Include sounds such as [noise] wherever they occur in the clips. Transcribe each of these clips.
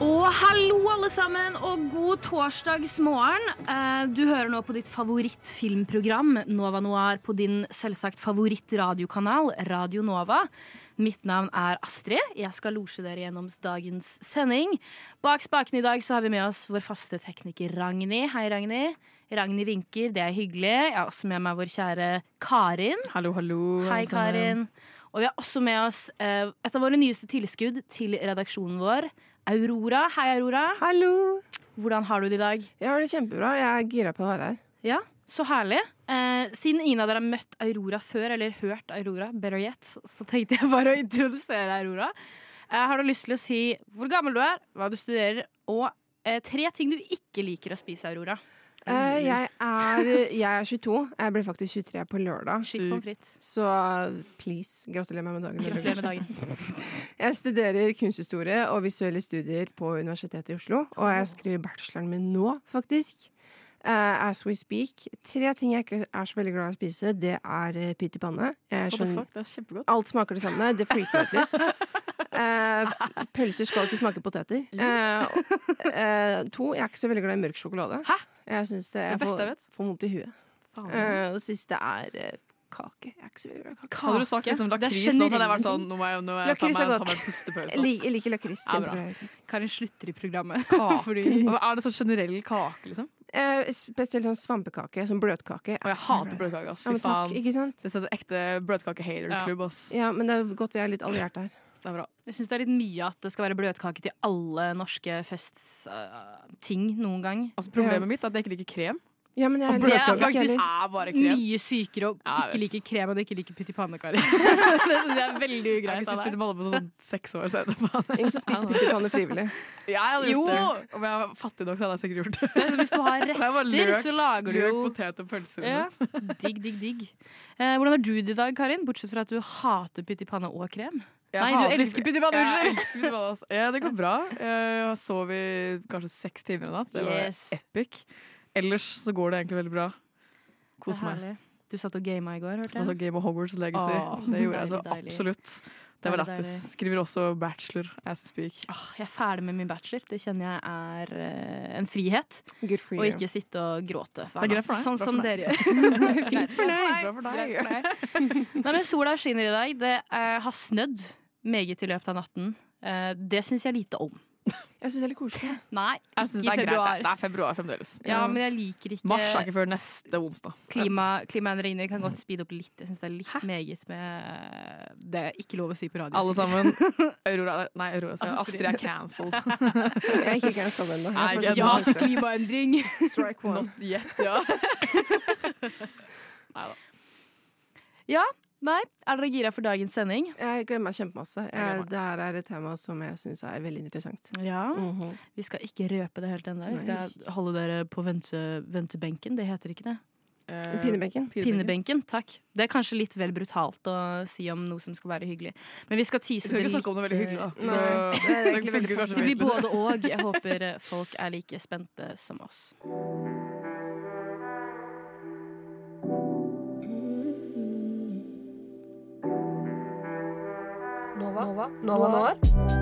Og hallo, alle sammen, og god torsdagsmorgen. Eh, Du hører nå på ditt favorittfilmprogram, Nova Noir, på din selvsagt favorittradiokanal, Radio Nova. Mitt navn er Astrid. Jeg skal losje dere gjennom dagens sending. Bak spaken i dag så har vi med oss vår faste tekniker Ragnhild. Hei, Ragnhild. Ragnhild vinker, det er hyggelig. Jeg har også med meg vår kjære Karin. Hallo, hallo. Hei. Karin. Og vi har også med oss eh, et av våre nyeste tilskudd til redaksjonen vår, Aurora. Hei, Aurora. Hallo. Hvordan har du det i dag? Jeg har det kjempebra. Jeg er gira på å være her. Ja, så herlig. Eh, siden ingen av dere har møtt Aurora før, eller hørt Aurora, better yet, så- tenkte jeg bare å introdusere Aurora. Eh, har du lyst til å si hvor gammel du er, hva du studerer, og eh, tre ting du ikke liker å spise, Aurora? Eh, jeg, er, jeg er 22. Jeg blir faktisk 23 på lørdag. Så please, gratulerer meg med dagen. Gratulerer med dagen. [laughs] Jeg studerer kunsthistorie og visuelle studier på Universitetet i Oslo. Og jeg skriver bacheloren min nå, faktisk. Uh, as we speak. Tre ting jeg ikke er så veldig glad i å spise, det er uh, pytt i panne. Alt smaker det samme. Det freaker meg ut litt. [laughs] Eh, pølser skal ikke smake poteter. Eh, eh, to, jeg er ikke så veldig glad i mørk sjokolade. Hæ? Jeg synes det, jeg Det beste får, jeg vet. får vondt i huet. Eh, og det siste er eh, kake. Jeg er ikke så veldig glad i kake. Hadde du sagt liksom Det er lakris nå, så hadde jeg vært sånn Nå må jeg, nå må jeg ta Lakris meg, ta godt. meg en pustepause. Jeg liker, jeg liker lakris. Ja, bra. Kjempeglad i lakris. Karin slutter i programmet. [laughs] [laughs] Fordi- Er det sånn generell kake, liksom? Eh, spesielt sånn svampekake, sånn bløtkake. Og jeg hater bløtkake, ass. Ja, Fy men takk, faen. ikke sant? Det er sånn ekte bløtkake-hater-klubb, ass. Ja, men det er godt vi er litt allierte her. Det er bra. Jeg syns det er litt mye at det skal være bløtkake til alle norske festting noen gang. Altså, problemet mitt er at jeg ikke liker krem. Ja, men jeg Og Det er faktisk er bare krem. mye sykere å Ja, ikke like krem og ikke like pytt i panne, Kari. [laughs] det syns jeg er veldig Jeg har ugreit ikke spist pytt i panne på sånn seks år. Ingen som spiser pytt i panne frivillig. Jeg hadde Jo. gjort det. Om jeg var fattig nok, så hadde jeg sikkert gjort det. Men Hvis du har [laughs] er rester, løk- så lager du Løk, potet og pølser. ja. Digg, digg, digg. Eh, hvordan har du det i dag, Karin? Bortsett fra at du hater pytt i panne og krem. Jeg Nei, du elsker ikke- pytt Jeg [laughs] elsker pytt i. Ja, det går bra. Jeg sov i kanskje seks timer i natt. Det var Yes. epic. Ellers så går det egentlig veldig bra. Kos er meg. Du satt og gama i går, hørte Altså satt Game of Hogwarts Legacy. Åh, det gjorde jeg så deilig, deilig. absolutt. Det var Deilig, lættis. Skriver også bachelor as we speak. Åh, jeg er ferdig med min bachelor. Det kjenner jeg er uh, en frihet. Good for Og you. ikke sitte og gråte. Det er greit for deg. Sånn som dere gjør. [laughs] Greit for deg. Bra for deg. Greit for deg. Nei, men sola skinner i dag. Det eh, har snødd meget i løpet av natten. Eh, det syns jeg lite om. Jeg syns det er litt koselig. [laughs] Nei, ikke det er i greit. februar. Det er februar fremdeles. Ja, men jeg liker ikke Mars er ikke før neste onsdag. klima, klimaendringer kan godt speede opp litt. Jeg syns det er litt meget med Det er ikke lov å si på radio. Alle sammen. [laughs] Aurora, nei, Aurora. Astrid. Astrid er cancelled. [laughs] Jeg er ikke cancelled ennå. Nei, Ja til klimaendring! Strike one. Not yet, ja. Ja, nei. Er dere gira for dagens sending? Jeg gleder meg kjempemasse. det her er et tema som jeg syns er veldig interessant. Ja. Mhm. Vi skal ikke røpe det helt ennå. Vi skal Nei. holde dere på vente, ventebenken. Det heter ikke det. Eh, Pinnebenken. Pinnebenken, takk. Det er kanskje litt vel brutalt å si om noe som skal være hyggelig. Men vi skal Vi tease skal det ikke snakke om noe veldig hyggelig, da. Nei, Så [laughs] det er det Det blir både og. Jeg håper eh, folk er like spente som oss. Nova. Nova. Nova siste?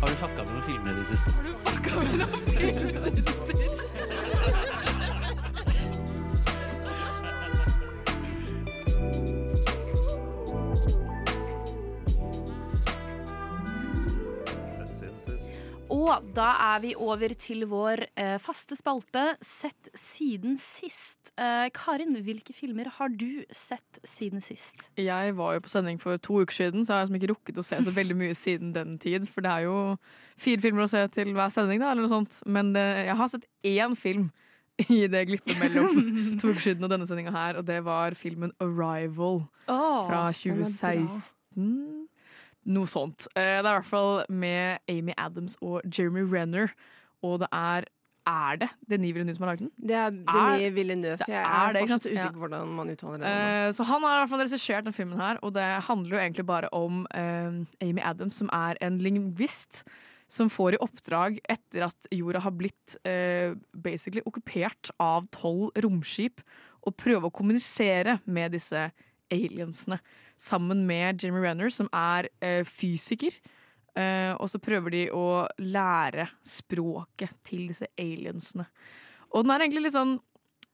Har du fucka med noen filmer i det siste? Og da er vi over til vår eh, faste spalte Sett siden sist. Eh, Karin, hvilke filmer har du sett siden sist? Jeg var jo på sending for to uker siden, så jeg har liksom ikke rukket å se så veldig mye siden den tid. For det er jo fire filmer å se til hver sending, da, eller noe sånt. Men det, jeg har sett én film i det glippet mellom [laughs] to uker siden og denne sendinga her, og det var filmen 'Arrival' fra er bra. 2016. Noe sånt. Eh, Det er i hvert fall med Amy Adams og Jeremy Renner, og det er Er det Denis Villeneuve som har lagd den? Det er Denis Villeneuve. det Jeg er er fortsatt usikker på hvordan man uttaler det. Uh, så han har i hvert fall regissert denne filmen her, og det handler jo egentlig bare om uh, Amy Adams, som er en lingvist som får i oppdrag, etter at jorda har blitt eh, basically okkupert av tolv romskip, å prøve å kommunisere med disse aliensene. Sammen med Jimmy Renner, som er eh, fysiker. Eh, og så prøver de å lære språket til disse aliensene. Og den er egentlig litt sånn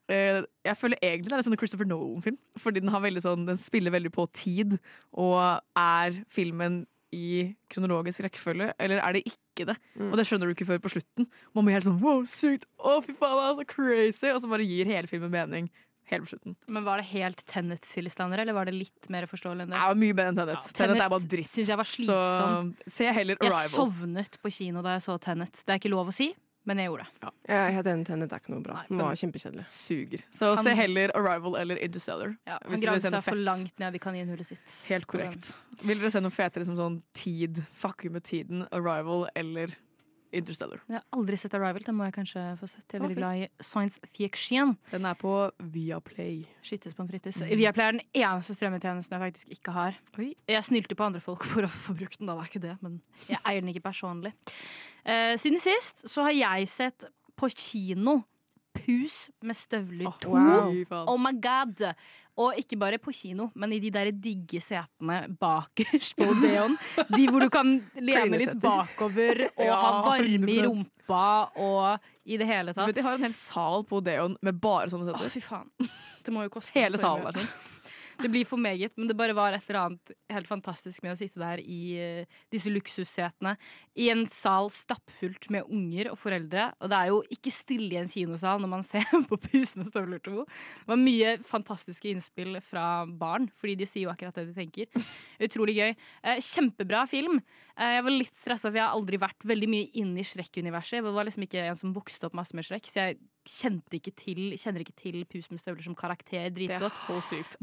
eh, Jeg føler egentlig det er en sånn Christopher Nolan-film. Fordi den, har sånn, den spiller veldig på tid, og er filmen i kronologisk rekkefølge, eller er det ikke det? Og det skjønner du ikke før på slutten. Man blir helt sånn wow, sykt! Å, fy faen, det er så crazy! Og så bare gir hele filmen mening helt på slutten. Men Var det helt Tenet-tilstander, eller var det litt mer forståelig enn det? Jeg var mye bedre enn Tenet. Tenet er bare dritt. Synes jeg var slitsom. Så se heller Arrival. Jeg sovnet på kino da jeg så Tenet. Det er ikke lov å si, men jeg gjorde det. Jeg er helt enig, Tenet er ikke noe bra. Den var kjempekjedelig. Suger. Så Han- se heller Arrival eller Interstellar. Ja, han gravde seg for langt ned i kaninhullet sitt. Helt korrekt. Vil dere se noe fetere som sånn tid, fuck you med tiden, Arrival eller Interstellar? Jeg har aldri sett Arrival. Den må jeg kanskje få sett. Jeg er veldig glad i science fiction. Den er på Viaplay. Skytes på en frittis. Mm. Viaplay er den eneste strømmetjenesten jeg faktisk ikke har. Oi. Jeg snylte på andre folk for å få brukt den, da. Det er ikke det, men jeg eier den ikke personlig. Uh, siden sist så har jeg sett på kino Pus med støvler 2. wow. Oh my god! Og ikke bare på kino, men i de der digge setene bakerst på Odeon. De hvor du kan lene litt bakover og [laughs] Ja, ha varme i rumpa og i det hele tatt. Men de har en hel sal på Odeon med bare sånne Å, setter. fy faen. Det må jo koste Hele salen sånn. Det blir for meget, men det bare var et eller annet helt fantastisk med å sitte der i eh, disse luksussetene. I en sal stappfullt med unger og foreldre. Og det er jo ikke stille i en kinosal når man [laughs] ser på Pus med støvler 2. Det var mye fantastiske innspill fra barn, fordi de sier jo akkurat det de tenker. Utrolig gøy. Eh, kjempebra film. Eh, jeg var litt stressa, for jeg har aldri vært veldig mye inne i Shrek-universet. Jeg var liksom ikke en som vokste opp masse med Shrek, så jeg kjente ikke til, kjenner ikke til Pus med støvler som karakter er dritgodt.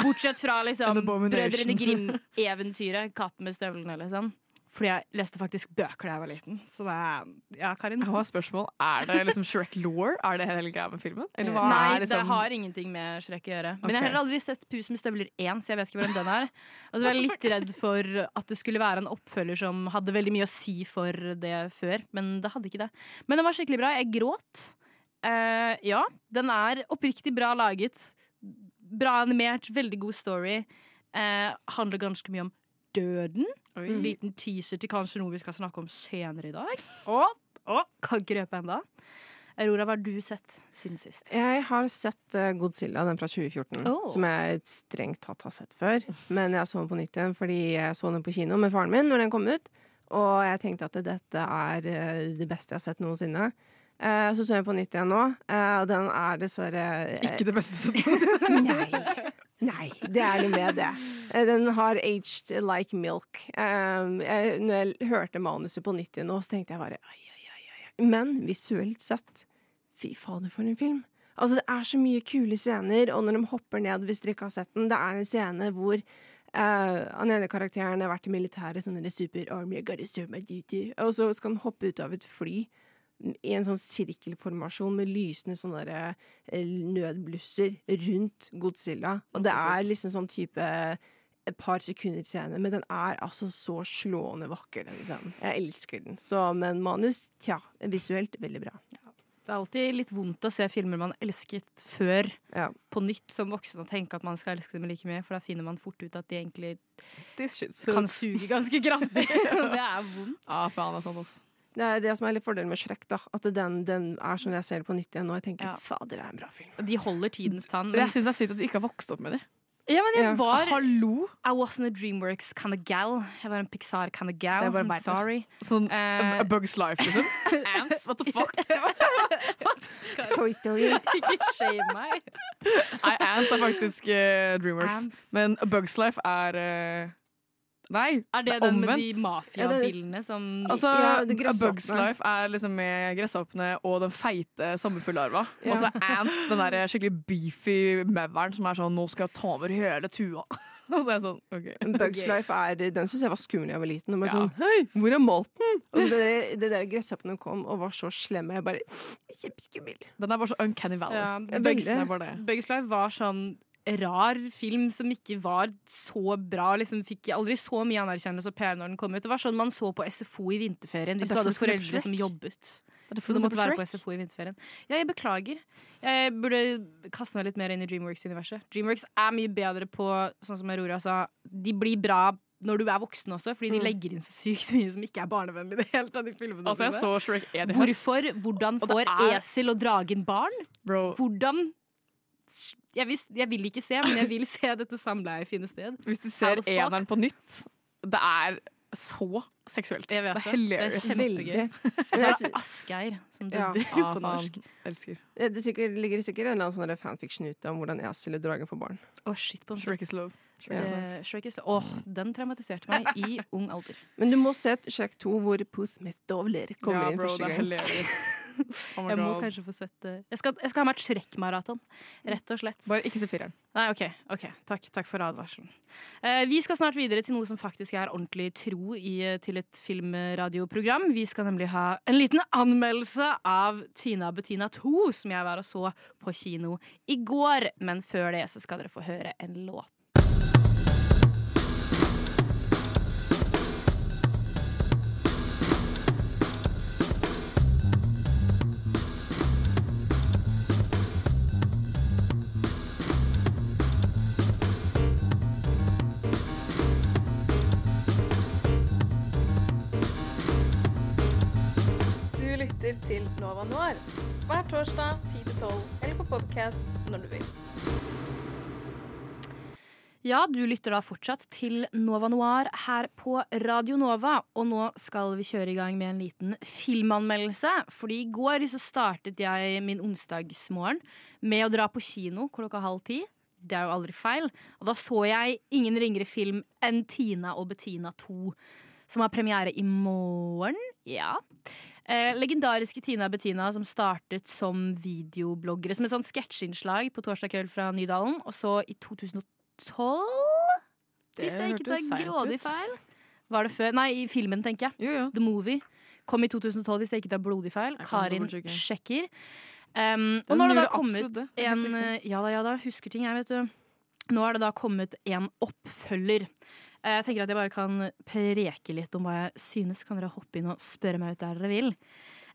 Bortsett fra [laughs] liksom Brødrene Grim-eventyret, 'Katten med støvlene', liksom. Fordi jeg leste faktisk bøker da jeg var liten. Så det er Ja, Karin. Jeg har spørsmål. Er det liksom Shrek Law? Er det hele greia med filmen? Eller hva Nei, er liksom det har ingenting med Shrek å gjøre. Men jeg har heller aldri sett Pus med støvler 1, så jeg vet ikke hvordan den er. [laughs] Og så var jeg litt redd for at det skulle være en oppfølger som hadde veldig mye å si for det før, men det hadde ikke det. Men den var skikkelig bra. Jeg gråt. Uh, ja, den er oppriktig bra laget. Bra animert, veldig god story. Uh, handler ganske mye om døden. Oi. En liten teaser til kanskje noe vi skal snakke om senere i dag. Og, og kan ikke røpe ennå. Aurora, hva har du sett siden sist? Jeg har sett eh, Godzilla, den fra 2014, Oh. som jeg strengt tatt har sett før. Men jeg så den på nytt igjen fordi jeg så den på kino med faren min når den kom ut. Og jeg tenkte at dette er eh, det beste jeg har sett noensinne. Eh, Så så jeg på nytt igjen nå, og den er dessverre Ikke det beste [laughs] Nei. Nei, det er noe med det. Eh, Den har aged like milk. Um, jeg, når jeg hørte manuset på nytt igjen nå, så tenkte jeg bare ai, ai, ai, ai. Men visuelt sett, fy fader for en film. Altså, det er så mye kule scener, og når de hopper ned, hvis dere ikke har sett den, det er en scene hvor han ene karakteren har vært i militæret, sånn en super army, I gotta serve my duty. Og så skal han hoppe ut av et fly i en sånn sirkelformasjon med lysende sånne der, eh, nødblusser rundt Godzilla. Og det er liksom sånn type et par sekunder scene, men den er altså så slående vakker, den scenen. Jeg elsker den. Så, men manus, tja, visuelt veldig bra. Det er alltid litt vondt å se filmer man elsket før, Ja. på nytt som voksen og tenke at man skal elske dem like mye, for da finner man fort ut at de egentlig kan suge ganske kraftig. [laughs] det er vondt. Ja, faen, det er sånn, altså. Det er det som er litt fordelen med Shrek, da. At den, den er sånn jeg ser det på nytt igjen nå. Jeg tenker Ja. fader, det er en bra film. De holder tidens tann. Men jeg syns det er sykt at du ikke har vokst opp med det. ja, men jeg Ja. var Hallo! I wasn't a Dreamworks kind of gal. Jeg var en Pixar kind of gal. Det er bare I'm sorry. Sånn uh, A Bug's Life, liksom. [laughs] Ants, what the [laughs] fuck? [laughs] Toy Story. Ikke shame meg. Nei, Ants er faktisk uh, Dreamworks. Ants. Men A Bug's Life er eh, Nei, Er det det er den med de omvendt. mafiabillene som Altså, Ja, Bug's. Life er liksom med gresshoppene og den feite sommerfuglarva. Ja. Og så Ants, den der skikkelig beefy mauren som er sånn 'nå skal jeg ta over hele tua'. [laughs] Og så er jeg sånn, ok. Bugs Life er, den syns jeg var skummel da jeg var liten. Og bare Ja. sånn, Hei, hvor er maten? Og så det, det der gresshoppene kom og var så slemme. Jeg bare Kjempeskummel. Den er bare så uncanny valley. Ja, Bugs. Bugs Life var sånn rar film som ikke var så bra. Liksom fikk aldri så mye anerkjennelse og PR når den kom ut. Det var sånn man så på SFO i vinterferien. Hvis du hadde foreldre som jobbet. Så du måtte være på SFO i vinterferien. Ja, jeg beklager. Jeg burde kaste meg litt mer inn i Dreamworks-universet. Dreamworks er mye bedre på, sånn som Aurora sa, de blir bra når du er voksen også, fordi de Mm. legger inn så sykt mye som ikke er barnevennlig i det hele tatt i filmene Altså, jeg så Shrek 1 i høst. Hvorfor? Hvordan får er- esel og dragen barn? Bro, Hvordan jeg vil, jeg vil ikke se, men jeg vil se [laughs] dette samleiet finne sted. hvis du ser eneren på nytt, det er så seksuelt. Jeg vet det er det. hilarious. Det er kjempegøy. [laughs] Og så er det Asgeir som dubber Ja, på norsk. Elsker. Det er sikkert, ligger sikkert en eller annen sånn fanfiction ute om hvordan jeg og dragen får barn. Oh, shit på Shrek is love. Shrek is love. Eh, Shrek is den traumatiserte meg i ung alder. Men du må se et Shrek 2 hvor Puth Myth-dovler kommer ja, inn første gang. det er. [laughs] Oh Jeg må God. kanskje få sett det. Jeg skal, jeg skal ha meg et Shrek-maraton, rett og slett. Bare ikke se fireren. Nei, OK. ok, Takk, takk for advarselen. Eh, vi skal snart videre til noe som faktisk er ordentlig tro i, eh, til et filmradioprogram. Vi skal nemlig ha en liten anmeldelse av Tina Bettina 2, som jeg var og så på kino i går. Men før det så skal dere få høre en låt. Lytter til Nova Noir hver torsdag 10-12 eller på podkast når du vil. Ja, du lytter da fortsatt til Nova Noir her på Radio Nova. Og nå skal vi kjøre i gang med en liten filmanmeldelse. Fordi i går så startet jeg min onsdagsmorgen med å dra på kino klokka halv ti. Det er jo aldri feil. Og da så jeg ingen ringere film enn Tina og Bettina 2. Som har premiere i morgen. Ja. Eh, legendariske Tina Bettina som startet som videobloggere. Som et sånn sketsjinnslag på torsdag kveld fra Nydalen. Og så i 2012 Hvis jeg ikke tar grådig feil. Var det før? Nei, i filmen, tenker jeg. Jo, jo. The Movie. Kom i 2012, hvis jeg ikke tar blodig feil. Karin sjekker. Um, og nå har det da kommet det. Det en Ja da, ja da, husker ting, jeg, vet du. Nå har det da kommet en oppfølger. Eh, Jeg tenker at jeg bare kan preke litt om hva jeg synes. Kan dere hoppe inn og spørre meg ut der dere vil.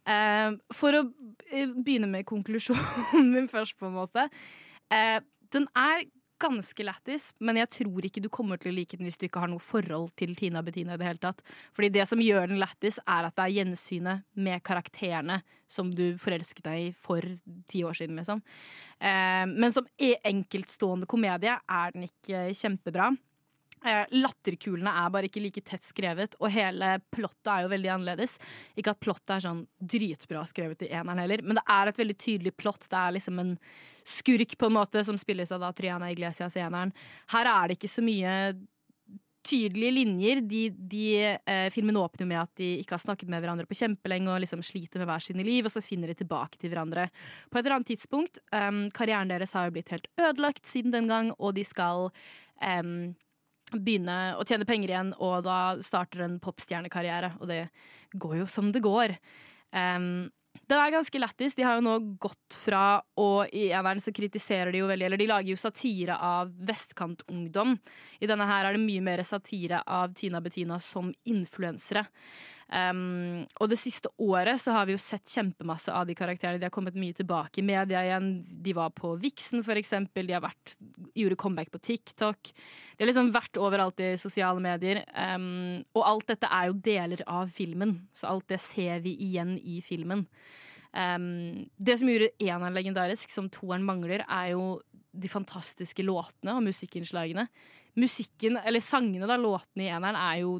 Eh, For å eh, begynne med konklusjonen min først, på en måte. Den er ganske lættis, men jeg tror ikke du kommer til å like den hvis du ikke har noe forhold til Tina Bettina i det hele tatt. Fordi det som gjør den lættis, er at det er gjensynet med karakterene som du forelsket deg i for ti år siden, liksom. Men som e- enkeltstående komedie er den ikke kjempebra. Eh, Latterkulene er bare ikke like tett skrevet, og hele plottet er jo veldig annerledes. Ikke at plottet er sånn dritbra skrevet i eneren heller, men det er et veldig tydelig plott. Det er liksom en skurk på en måte som spilles av da Triana Iglesias i eneren. Her er det ikke så mye tydelige linjer. De, de, eh, filmen åpner jo med at de ikke har snakket med hverandre på kjempelenge og liksom sliter med hver sine liv, og så finner de tilbake til hverandre på et eller annet tidspunkt. Um, karrieren deres har jo blitt helt ødelagt siden den gang, og de skal um, begynne å tjene penger igjen, og da starter en popstjernekarriere, og det går jo som det går. Um, den er ganske lættis. De har jo nå gått fra Og i eneren så kritiserer de jo veldig Eller de lager jo satire av vestkantungdom. I denne her er det mye mer satire av Tina Bettina som influensere. Um, og det siste året så har vi jo sett kjempemasse av de karakterene. De har kommet mye tilbake i media igjen. De var på Vixen, for eksempel. De har vært, gjorde comeback på TikTok. De har liksom vært overalt i sosiale medier. Um, og alt dette er jo deler av filmen, så alt det ser vi igjen i filmen. Um, det som gjorde eneren legendarisk, som toeren mangler, er jo de fantastiske låtene og musikkinnslagene. Musikken, eller sangene, da, låtene i eneren, er jo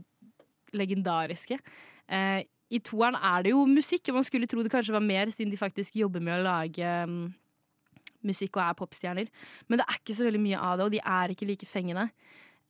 legendariske. Eh, I toeren er det jo musikk, og man skulle tro det kanskje var mer, siden de faktisk jobber med å lage um, musikk og er popstjerner. Men det er ikke så veldig mye av det, og de er ikke like fengende.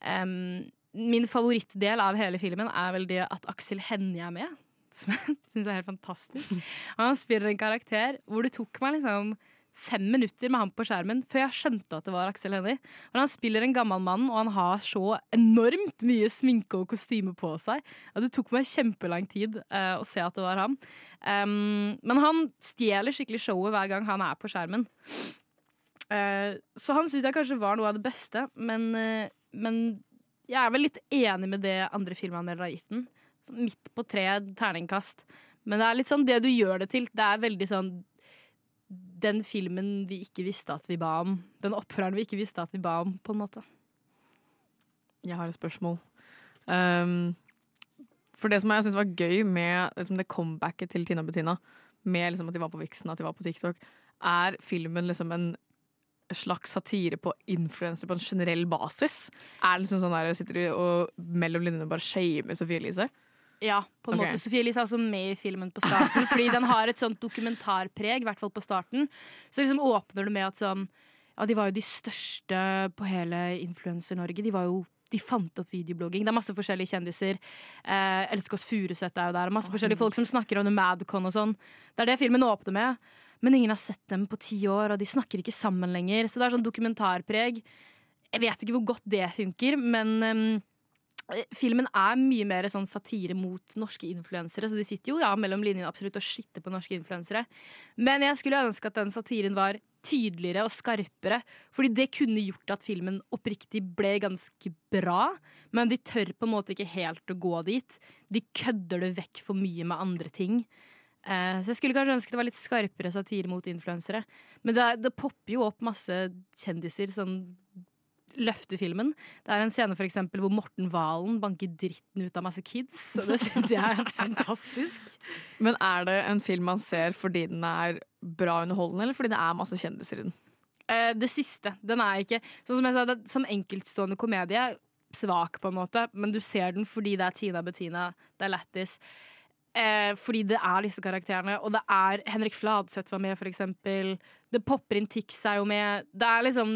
Um, min favorittdel av hele filmen er vel det at Aksel Hennie er med. Som [laughs] jeg syns er helt fantastisk. Han spiller en karakter hvor det tok meg liksom fem minutter med ham på skjermen før jeg skjønte at det var Aksel Hennie. Han spiller en gammel mann, og han har så enormt mye sminke og kostyme på seg. Og det tok meg kjempelang tid uh, å se at det var ham. Um, men han stjeler skikkelig showet hver gang han er på skjermen. Uh, så han syns jeg kanskje var noe av det beste, men, uh, men jeg er vel litt enig med det andre filmanmeldere har gitt den. Midt på tre terningkast. Men det er litt sånn det du gjør det til. Det er veldig sånn den filmen vi ikke visste at vi ba om. Den oppføreren vi ikke visste at vi ba om, på en måte. Jeg har et spørsmål. Um, for det som jeg syns var gøy med liksom, det comebacket til Tina og Bettina, med liksom, at de var på Vixen, at de var på TikTok, er filmen liksom en slags satire på influensere på en generell basis? Er det liksom sånn der sitter de og mellom linjene bare shamer Sofie Elise? Ja, på en okay. måte. Sofie Elise er også med i filmen på starten, fordi den har et sånt dokumentarpreg, i hvert fall på starten. Så liksom åpner det med at sånn Ja, de var jo de største på hele Influenser-Norge. De var jo de fant opp videoblogging. Det er masse forskjellige kjendiser. Eh, Else Kåss Furuseth er jo der. Masse forskjellige folk som snakker om Madcon og sånn. Det er det filmen åpner med. Men ingen har sett dem på ti år, og de snakker ikke sammen lenger. Så det er sånn dokumentarpreg. Jeg vet ikke hvor godt det funker, men ehm, Filmen er mye mer sånn satire mot norske influensere, så de sitter jo ja, mellom linjene absolutt og skitter på norske influensere. Men jeg skulle ønske at den satiren var tydeligere og skarpere, fordi det kunne gjort at filmen oppriktig ble ganske bra, men de tør på en måte ikke helt å gå dit. De kødder det vekk for mye med andre ting. Eh, så jeg skulle kanskje ønske det var litt skarpere satire mot influensere. Men det, det popper jo opp masse kjendiser sånn løfter filmen. Det er en scene for eksempel, hvor Morten Valen banker dritten ut av masse kids. Så det syns jeg er fantastisk. [laughs] Men er det en film man ser fordi den er bra underholdende, eller fordi det er masse kjendiser i den? Eh, det siste. Den er ikke Sånn som jeg sa, det, som enkeltstående komedie svak, på en måte, men du ser den fordi det er Tina Bettina, det er Lattis. Eh, fordi det er disse karakterene, og det er Henrik Fladseth var med, for eksempel. Det popper inn Tix er jo med. Det er liksom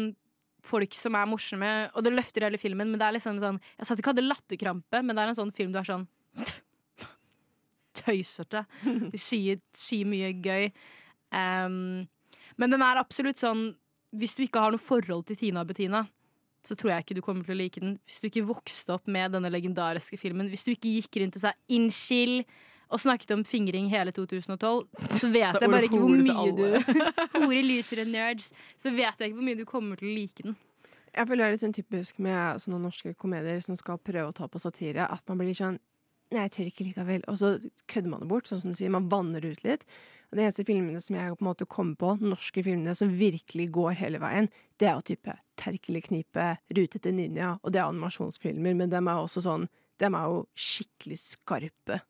folk som er morsomme, og det løfter hele filmen, men det er liksom sånn Jeg sa at ikke hadde latterkrampe, men det er en sånn film du er sånn [laughs] Tøysete. [laughs] De sier, sier mye gøy. Um, men den er absolutt sånn Hvis du ikke har noe forhold til Tina og Bettina, så tror jeg ikke du kommer til å like den. Hvis du ikke vokste opp med denne legendariske filmen, hvis du ikke gikk rundt og sa 'innskill' og snakket om fingring hele 2012, så vet Så jeg bare ikke hvor mye du. [laughs] Hore, lyser og nerds. Så vet jeg ikke hvor mye du kommer til å like den. Jeg føler det er litt sånn typisk med sånne norske komedier som skal prøve å ta på satire, at man blir litt sånn Nei, jeg tør ikke likevel. Og så kødder man det bort, sånn som du sier. Man vanner ut litt. Og de eneste filmene som jeg på en måte kommer på, norske filmene som virkelig går hele veien, det er jo type Terkelig knipe, Rute til ninja, og det er animasjonsfilmer, men dem er også sånn Dem er jo skikkelig skarpe.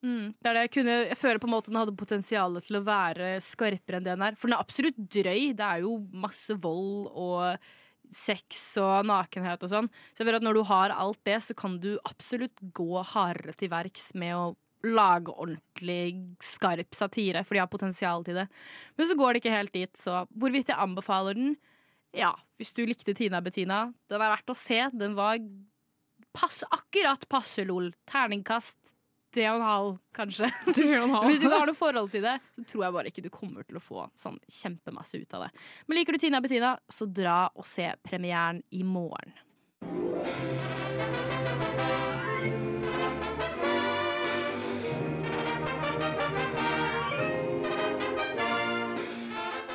Mm, det er det jeg kunne Jeg føler på en måte den hadde potensial til å være skarpere enn det den er. For den er absolutt drøy. Det er jo masse vold og sex og nakenhet og sånn. Så jeg føler at når du har alt det, så kan du absolutt gå hardere til verks med å lage ordentlig skarp satire, for de har potensial til det. Men så går det ikke helt dit, så hvorvidt jeg anbefaler den Ja, hvis du likte Tina Bettina, den er verdt å se. Den var pass, akkurat passe lol. Terningkast tre og en halv, kanskje. [laughs] Hvis du ikke har noe forhold til det, så tror jeg bare ikke du kommer til å få sånn kjempemasse ut av det. Men liker du Tina Bettina, så dra og se premieren i morgen.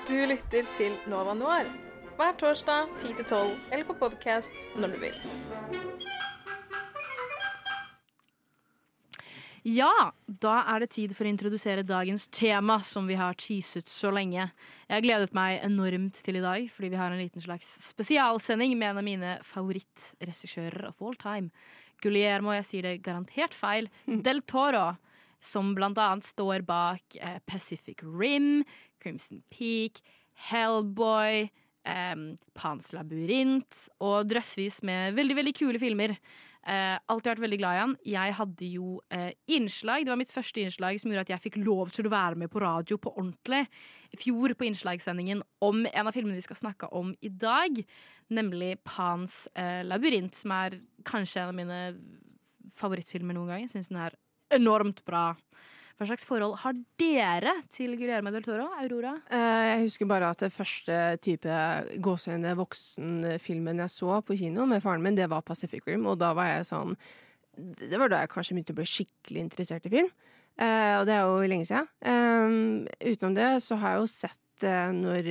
Du lytter til Nova Noir hver torsdag 10-12 eller på podkast når du vil. Ja, da er det tid for å introdusere dagens tema, som vi har teaset så lenge. Jeg har gledet meg enormt til i dag, fordi vi har en liten slags spesialsending med en av mine favorittregissører of all time. Guillermo, jeg sier det garantert feil, Del Toro, som blant annet står bak eh, Pacific Rim, Crimson Peak, Hellboy, eh, Pans labyrint og drøssvis med veldig, veldig kule filmer. Eh, alltid vært veldig glad i han. Jeg hadde jo eh, innslag. Det var mitt første innslag som gjorde at jeg fikk lov til å være med på radio på ordentlig. I fjor på innslagssendingen om en av filmene vi skal snakke om i dag. Nemlig Pans eh, labyrint, som er kanskje en av mine favorittfilmer noen gang. Jeg syns den er enormt bra. Hva slags forhold har dere til Guillermo del Toro, Aurora? Eh, Jeg husker bare at det første type gåseøyne voksenfilmen jeg så på kino med faren min, det var Pacific Rim, og da var jeg sånn Det var da jeg kanskje begynte å bli skikkelig interessert i film. Eh, og det er jo lenge siden. Eh, utenom det så har jeg jo sett når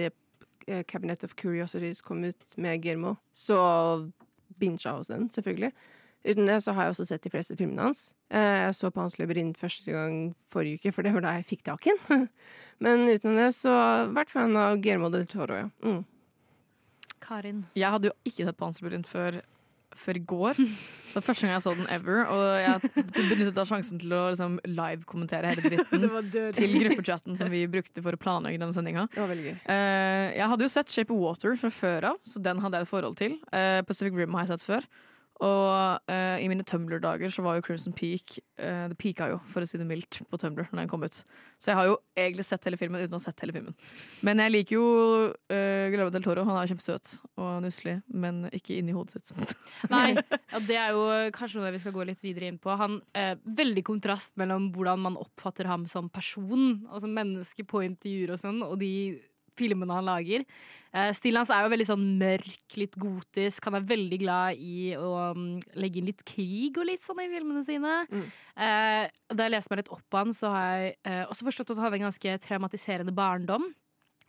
Cabinet of Curiosities kom ut med Guillermo, så bincha hos den, selvfølgelig. Uten det så har jeg også sett de fleste filmene hans. Eh, Jeg så Pans labyrint første gang forrige uke, for det var da jeg fikk tak i den. [laughs] Men utenom det så vært fan av Guillermo del Toro, ja. Mm. Karin. Jeg hadde jo ikke sett Pan's Labyrint før, før i går. [laughs] Det var første gang jeg så den ever, og jeg benyttet av sjansen til å liksom, live-kommentere hele dritten [laughs] til gruppechatten som vi brukte for å planlegge denne sendinga. Eh, jeg hadde jo sett Shape of Water fra før av, så den hadde jeg et forhold til. Eh, Pacific Rim har jeg sett før. Og uh, i mine Tumblr-dager så var jo Crimson Peak uh, Det pika jo, for å si det mildt, på Tumblr når den kom ut. Så jeg har jo egentlig sett hele filmen uten å ha sett hele filmen. Men jeg liker jo uh, Guillermo del Toro. Han er kjempesøt og nusselig, men ikke inni hodet sitt. [laughs] Nei, ja, det er jo kanskje noe vi skal gå litt videre inn på. Han, uh, veldig kontrast mellom hvordan man oppfatter ham som person, og som menneske på intervjuer og sånn, og de filmene han lager. Eh, stilen hans er jo veldig sånn mørk, litt gotisk. Han er veldig glad i å um, legge inn litt krig og litt sånn i filmene sine. Mm. Eh, da jeg leste meg litt opp på han, så har jeg eh, også forstått at han hadde en ganske traumatiserende barndom.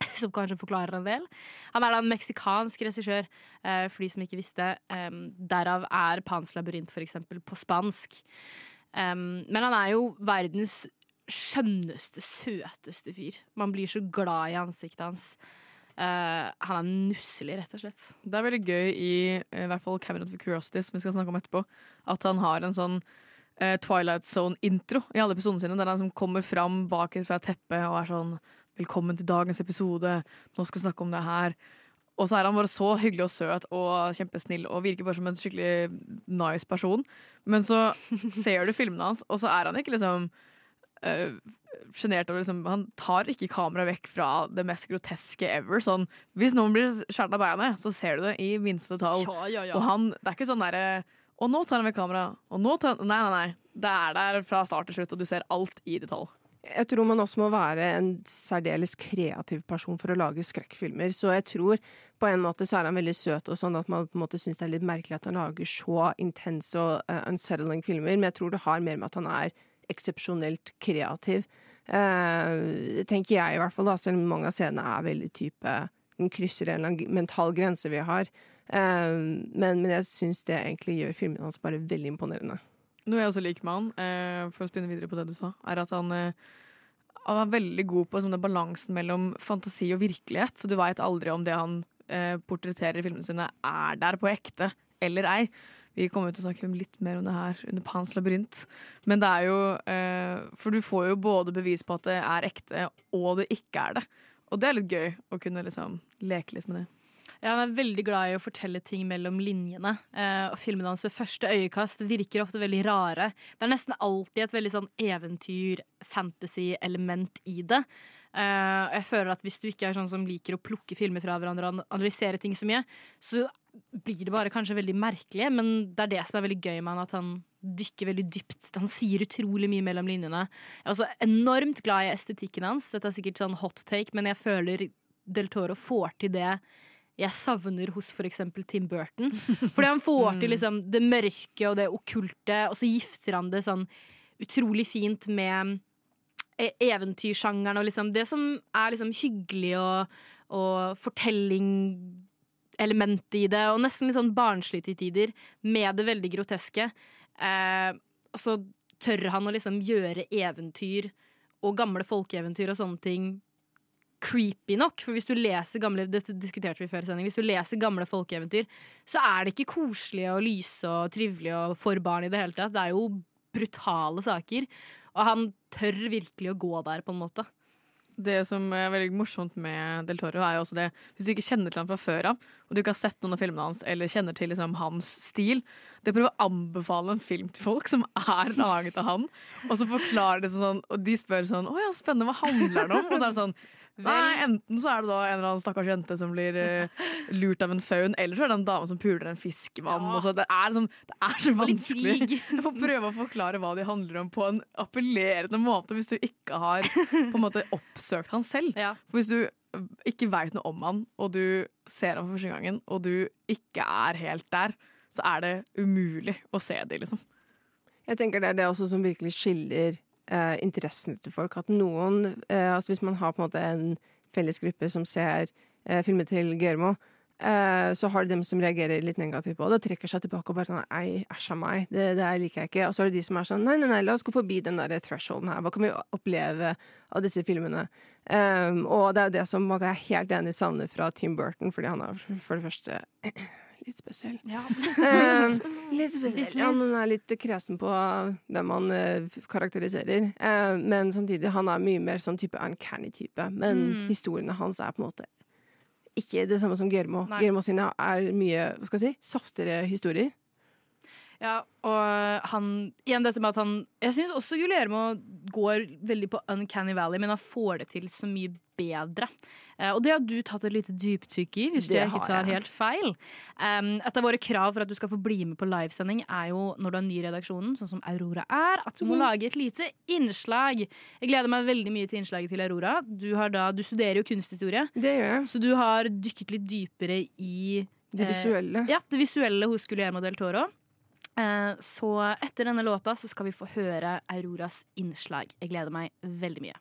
[laughs] Som kanskje forklarer en del. Han er da en meksikansk regissør, eh, for de som ikke visste. Derav er Pans labyrint eksempel på spansk. Men han er jo verdens skjønneste, søteste fyr. Man blir så glad i ansiktet hans. Eh, han er nusselig, rett og slett. Det er veldig gøy i, eh, i hvert fall Cabinet of Curiosity, som vi skal snakke om etterpå, at han har en sånn uh, Twilight Zone-intro i alle episodene sine, der han som kommer fram bak fra et teppe og er sånn 'Velkommen til dagens episode. Nå skal vi snakke om det her.' Og så er han bare så hyggelig og søt og kjempesnill og virker bare som en skikkelig nice person. Men så [laughs] ser du filmene hans, og så er han ikke liksom uh, sjenert over liksom, Han tar ikke kameraet vekk fra det mest groteske ever. Sånn, hvis noen blir skåret av beinet, så ser du det i minste tall. Ja, ja, ja. Og han, det er ikke sånn derre Og nå tar han vekk kameraet. Og nå tar han Nei, nei, nei. Det er der fra start til slutt, og du ser alt i detalj. Jeg tror man også må være en særdeles kreativ person for å lage skrekkfilmer. Så jeg tror på en måte så er han veldig søt, og sånn at man på en måte syns det er litt merkelig at han lager så intense og uh, unsettling filmer. Men jeg tror det har mer med at han er eksepsjonelt kreativ. Uh, tenker jeg i hvert fall, da, selv om mange av scenene er veldig type Den krysser en eller annen mental grense vi har. Uh, men, men jeg syns det egentlig gjør filmene hans bare veldig imponerende. Noe jeg også liker med han, eh, for å spinne videre på det du sa, er at han, eh, han er veldig god på den balansen mellom fantasi og virkelighet. Så du veit aldri om det han eh, portretterer i filmene sine, er der på ekte eller ei. Vi kommer til å snakke litt mer om det her under Pans labyrint. Men det er jo eh, For du får jo både bevis på at det er ekte, og det ikke er det. Og det er litt gøy å kunne liksom leke litt med det. Ja, han er veldig glad i å fortelle ting mellom linjene. Eh, og filmene hans ved første øyekast virker ofte veldig rare. Det er nesten alltid et veldig sånn eventyr-fantasy-element i det. Eh, jeg føler at Hvis du ikke er sånn som liker å plukke filmer fra hverandre og analysere ting så mye, så blir det bare kanskje veldig merkelig, men det er det som er veldig gøy med han, at han dykker veldig dypt. Han sier utrolig mye mellom linjene. Jeg er også enormt glad i estetikken hans. Dette er sikkert sånn hot take, men jeg føler Del Toro får til det jeg savner hos eksempel Tim Burton. Fordi han får [laughs] til liksom det mørke og det okkulte, og så gifter han det sånn utrolig fint med e- eventyrsjangeren og liksom det som er liksom hyggelig og, og fortellingelementet i det, og nesten litt sånn barnslig til tider, med det veldig groteske. Eh, så tør han å liksom gjøre eventyr og gamle folkeeventyr og sånne ting creepy nok. For hvis du leser gamle Dette diskuterte vi før sending. Hvis du leser gamle folkeeventyr, så er det ikke koselig og lyse og trivelig og for barn i det hele tatt. Det er jo brutale saker. Og han tør virkelig å gå der, på en måte. Det som er veldig morsomt med Del Toro, er jo også det Hvis du ikke kjenner til ham fra før av, og du ikke har sett noen av filmene hans, eller kjenner til liksom, hans stil Det prøver å anbefale en film til folk som er laget av han, og så forklarer det sånn Og de spør sånn 'Å ja, spennende, hva handler det om?' Og så er det sånn Nei, enten så er det da en eller annen stakkars jente som blir uh, lurt av en faun, eller så er det en dame som puler en fiskemann. Ja. Det, er liksom, det er så vanskelig Jeg får prøve å forklare hva de handler om på en appellerende måte hvis du ikke har på en måte oppsøkt han selv. Ja. For hvis du eh, ikke veit noe om han, og du ser han for første gangen, og du ikke er helt der, så er det umulig å se de, liksom. Jeg tenker det er det også som virkelig skiller eh, interessene til folk. At noen eh, altså Hvis man har på en måte en felles gruppe som ser eh, filmer til Guillermo, eh, så har du dem som reagerer litt negativt på det og trekker seg tilbake og bare sånn Ei, æsj a meg, det, det liker jeg ikke. Og så er det de som er sånn Nei, nei, nei, la oss gå forbi den der thresholden her. Hva kan vi oppleve av disse filmene? Um, og det er jo det som måte, jeg er helt enig savner fra Tim Burton, fordi han er for det første litt spesiell. Eh, litt spesiell. Ja, [laughs] han er litt kresen på hvem han eh, karakteriserer. Eh, men samtidig, han er mye mer sånn type uncanny-type. Men Mm. historiene hans er på en måte ikke det samme som Germo. Germo sine er mye hva skal jeg si, saftere historier. Ja, og han Igjen dette med at han Jeg syns også Guillermo går veldig på Uncanny Valley, men han får det til så mye bedre. Eh, og det har du tatt et lite dyptykk i, hvis Det jeg ikke tar helt feil. Um, et av våre krav for at du skal få bli med på livesending, er jo når du er ny i redaksjonen, sånn som Aurora er, at du må lage et lite innslag. Jeg gleder meg veldig mye til innslaget til Aurora. Du, har da, du studerer jo kunsthistorie, Det gjør jeg. så du har dykket litt dypere i Det Eh, visuelle. ja, det visuelle hos Guillermo del Toro. Eh, Så etter denne låta så skal vi få høre Auroras innslag. Jeg gleder meg veldig mye.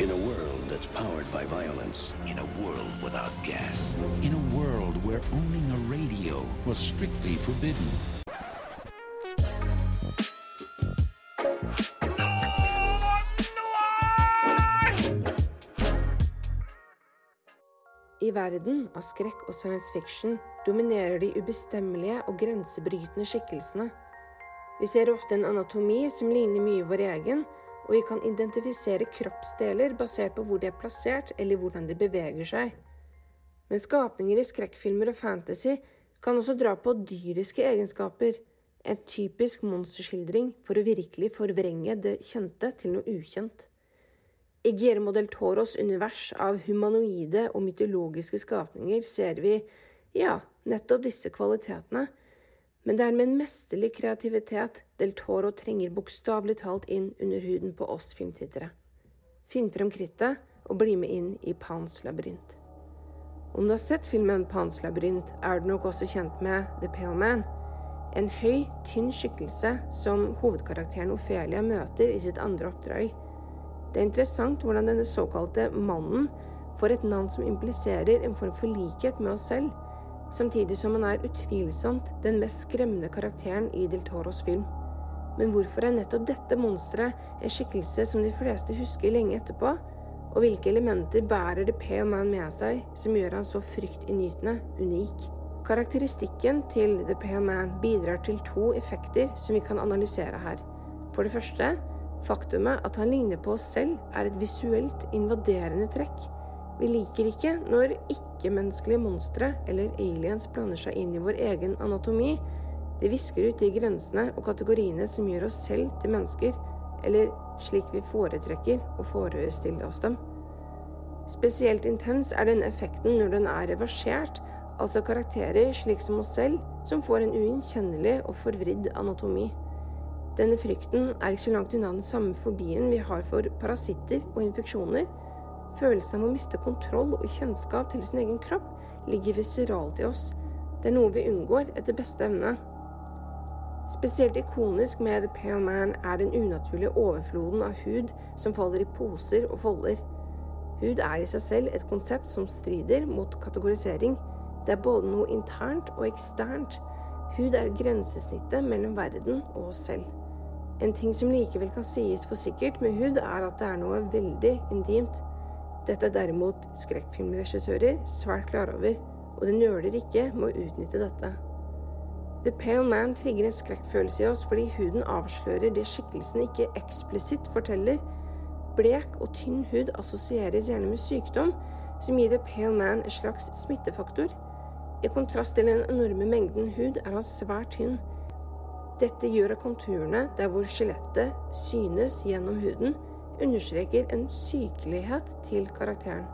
In a world that's powered by violence, In a world without gas. In a world where owning a radio was strictly forbidden. I verden av skrekk og science fiction dominerer de ubestemmelige og grensebrytende skikkelsene. Vi ser ofte en anatomi som ligner mye vår egen, og vi kan identifisere kroppsdeler basert på hvor de er plassert eller hvordan de beveger seg. Men skapninger i skrekkfilmer og fantasy kan også dra på dyriske egenskaper, en typisk monsterskildring for å virkelig forvrenge det kjente til noe ukjent. Guillermo del Toros univers av humanoide og mytologiske skapninger ser vi, ja, nettopp disse kvalitetene. Men det er med en mesterlig kreativitet del Toro trenger bokstavelig talt inn under huden på oss filmtittere. Finn frem krittet og bli med inn i Pans labyrint. Om du har sett filmen Pans labyrint, er du nok også kjent med The Pale Man. En høy, tynn skikkelse som hovedkarakteren Ofelia møter i sitt andre oppdrag. Det er interessant hvordan denne såkalte mannen får et navn som impliserer en form for likhet med oss selv, samtidig som han er utvilsomt den mest skremmende karakteren i Del Toros film. Men hvorfor er nettopp dette monsteret en skikkelse som de fleste husker lenge etterpå? Og hvilke elementer bærer The Pale Man med seg som gjør han så fryktinngytende unik? Karakteristikken til The Pale Man bidrar til to effekter som vi kan analysere her. For det første, faktumet at han ligner på oss selv er et visuelt invaderende trekk. Vi liker ikke når ikke-menneskelige monstre eller aliens blander seg inn i vår egen anatomi. Det visker ut de grensene og kategoriene som gjør oss selv til mennesker, eller slik vi foretrekker å forestille oss dem. Spesielt intens er den effekten når den er reversert, altså karakterer slik som oss selv, som får en ugjenkjennelig og forvridd anatomi. Denne frykten er ikke så langt unna den samme fobien vi har for parasitter og infeksjoner. Følelsen av å miste kontroll og kjennskap til sin egen kropp ligger viseralt i oss. Det er noe vi unngår etter beste evne. Spesielt ikonisk med The Pale Man er den unaturlige overfloden av hud som faller i poser og folder. Hud er i seg selv et konsept som strider mot kategorisering. Det er både noe internt og eksternt. Hud er grensesnittet mellom verden og oss selv. En ting som likevel kan sies for sikkert med hud, er at det er noe veldig intimt. Dette er derimot skrekkfilmregissører svært klar over, og de nøler ikke med å utnytte dette. The Pale Man trigger en skrekkfølelse i oss fordi huden avslører det skikkelsen ikke eksplisitt forteller. Blek og tynn hud assosieres gjerne med sykdom, som gir The Pale Man en slags smittefaktor. I kontrast til den enorme mengden hud er han svært tynn. Dette gjør at konturene der hvor skjelettet synes gjennom huden, understreker en sykelighet til karakteren.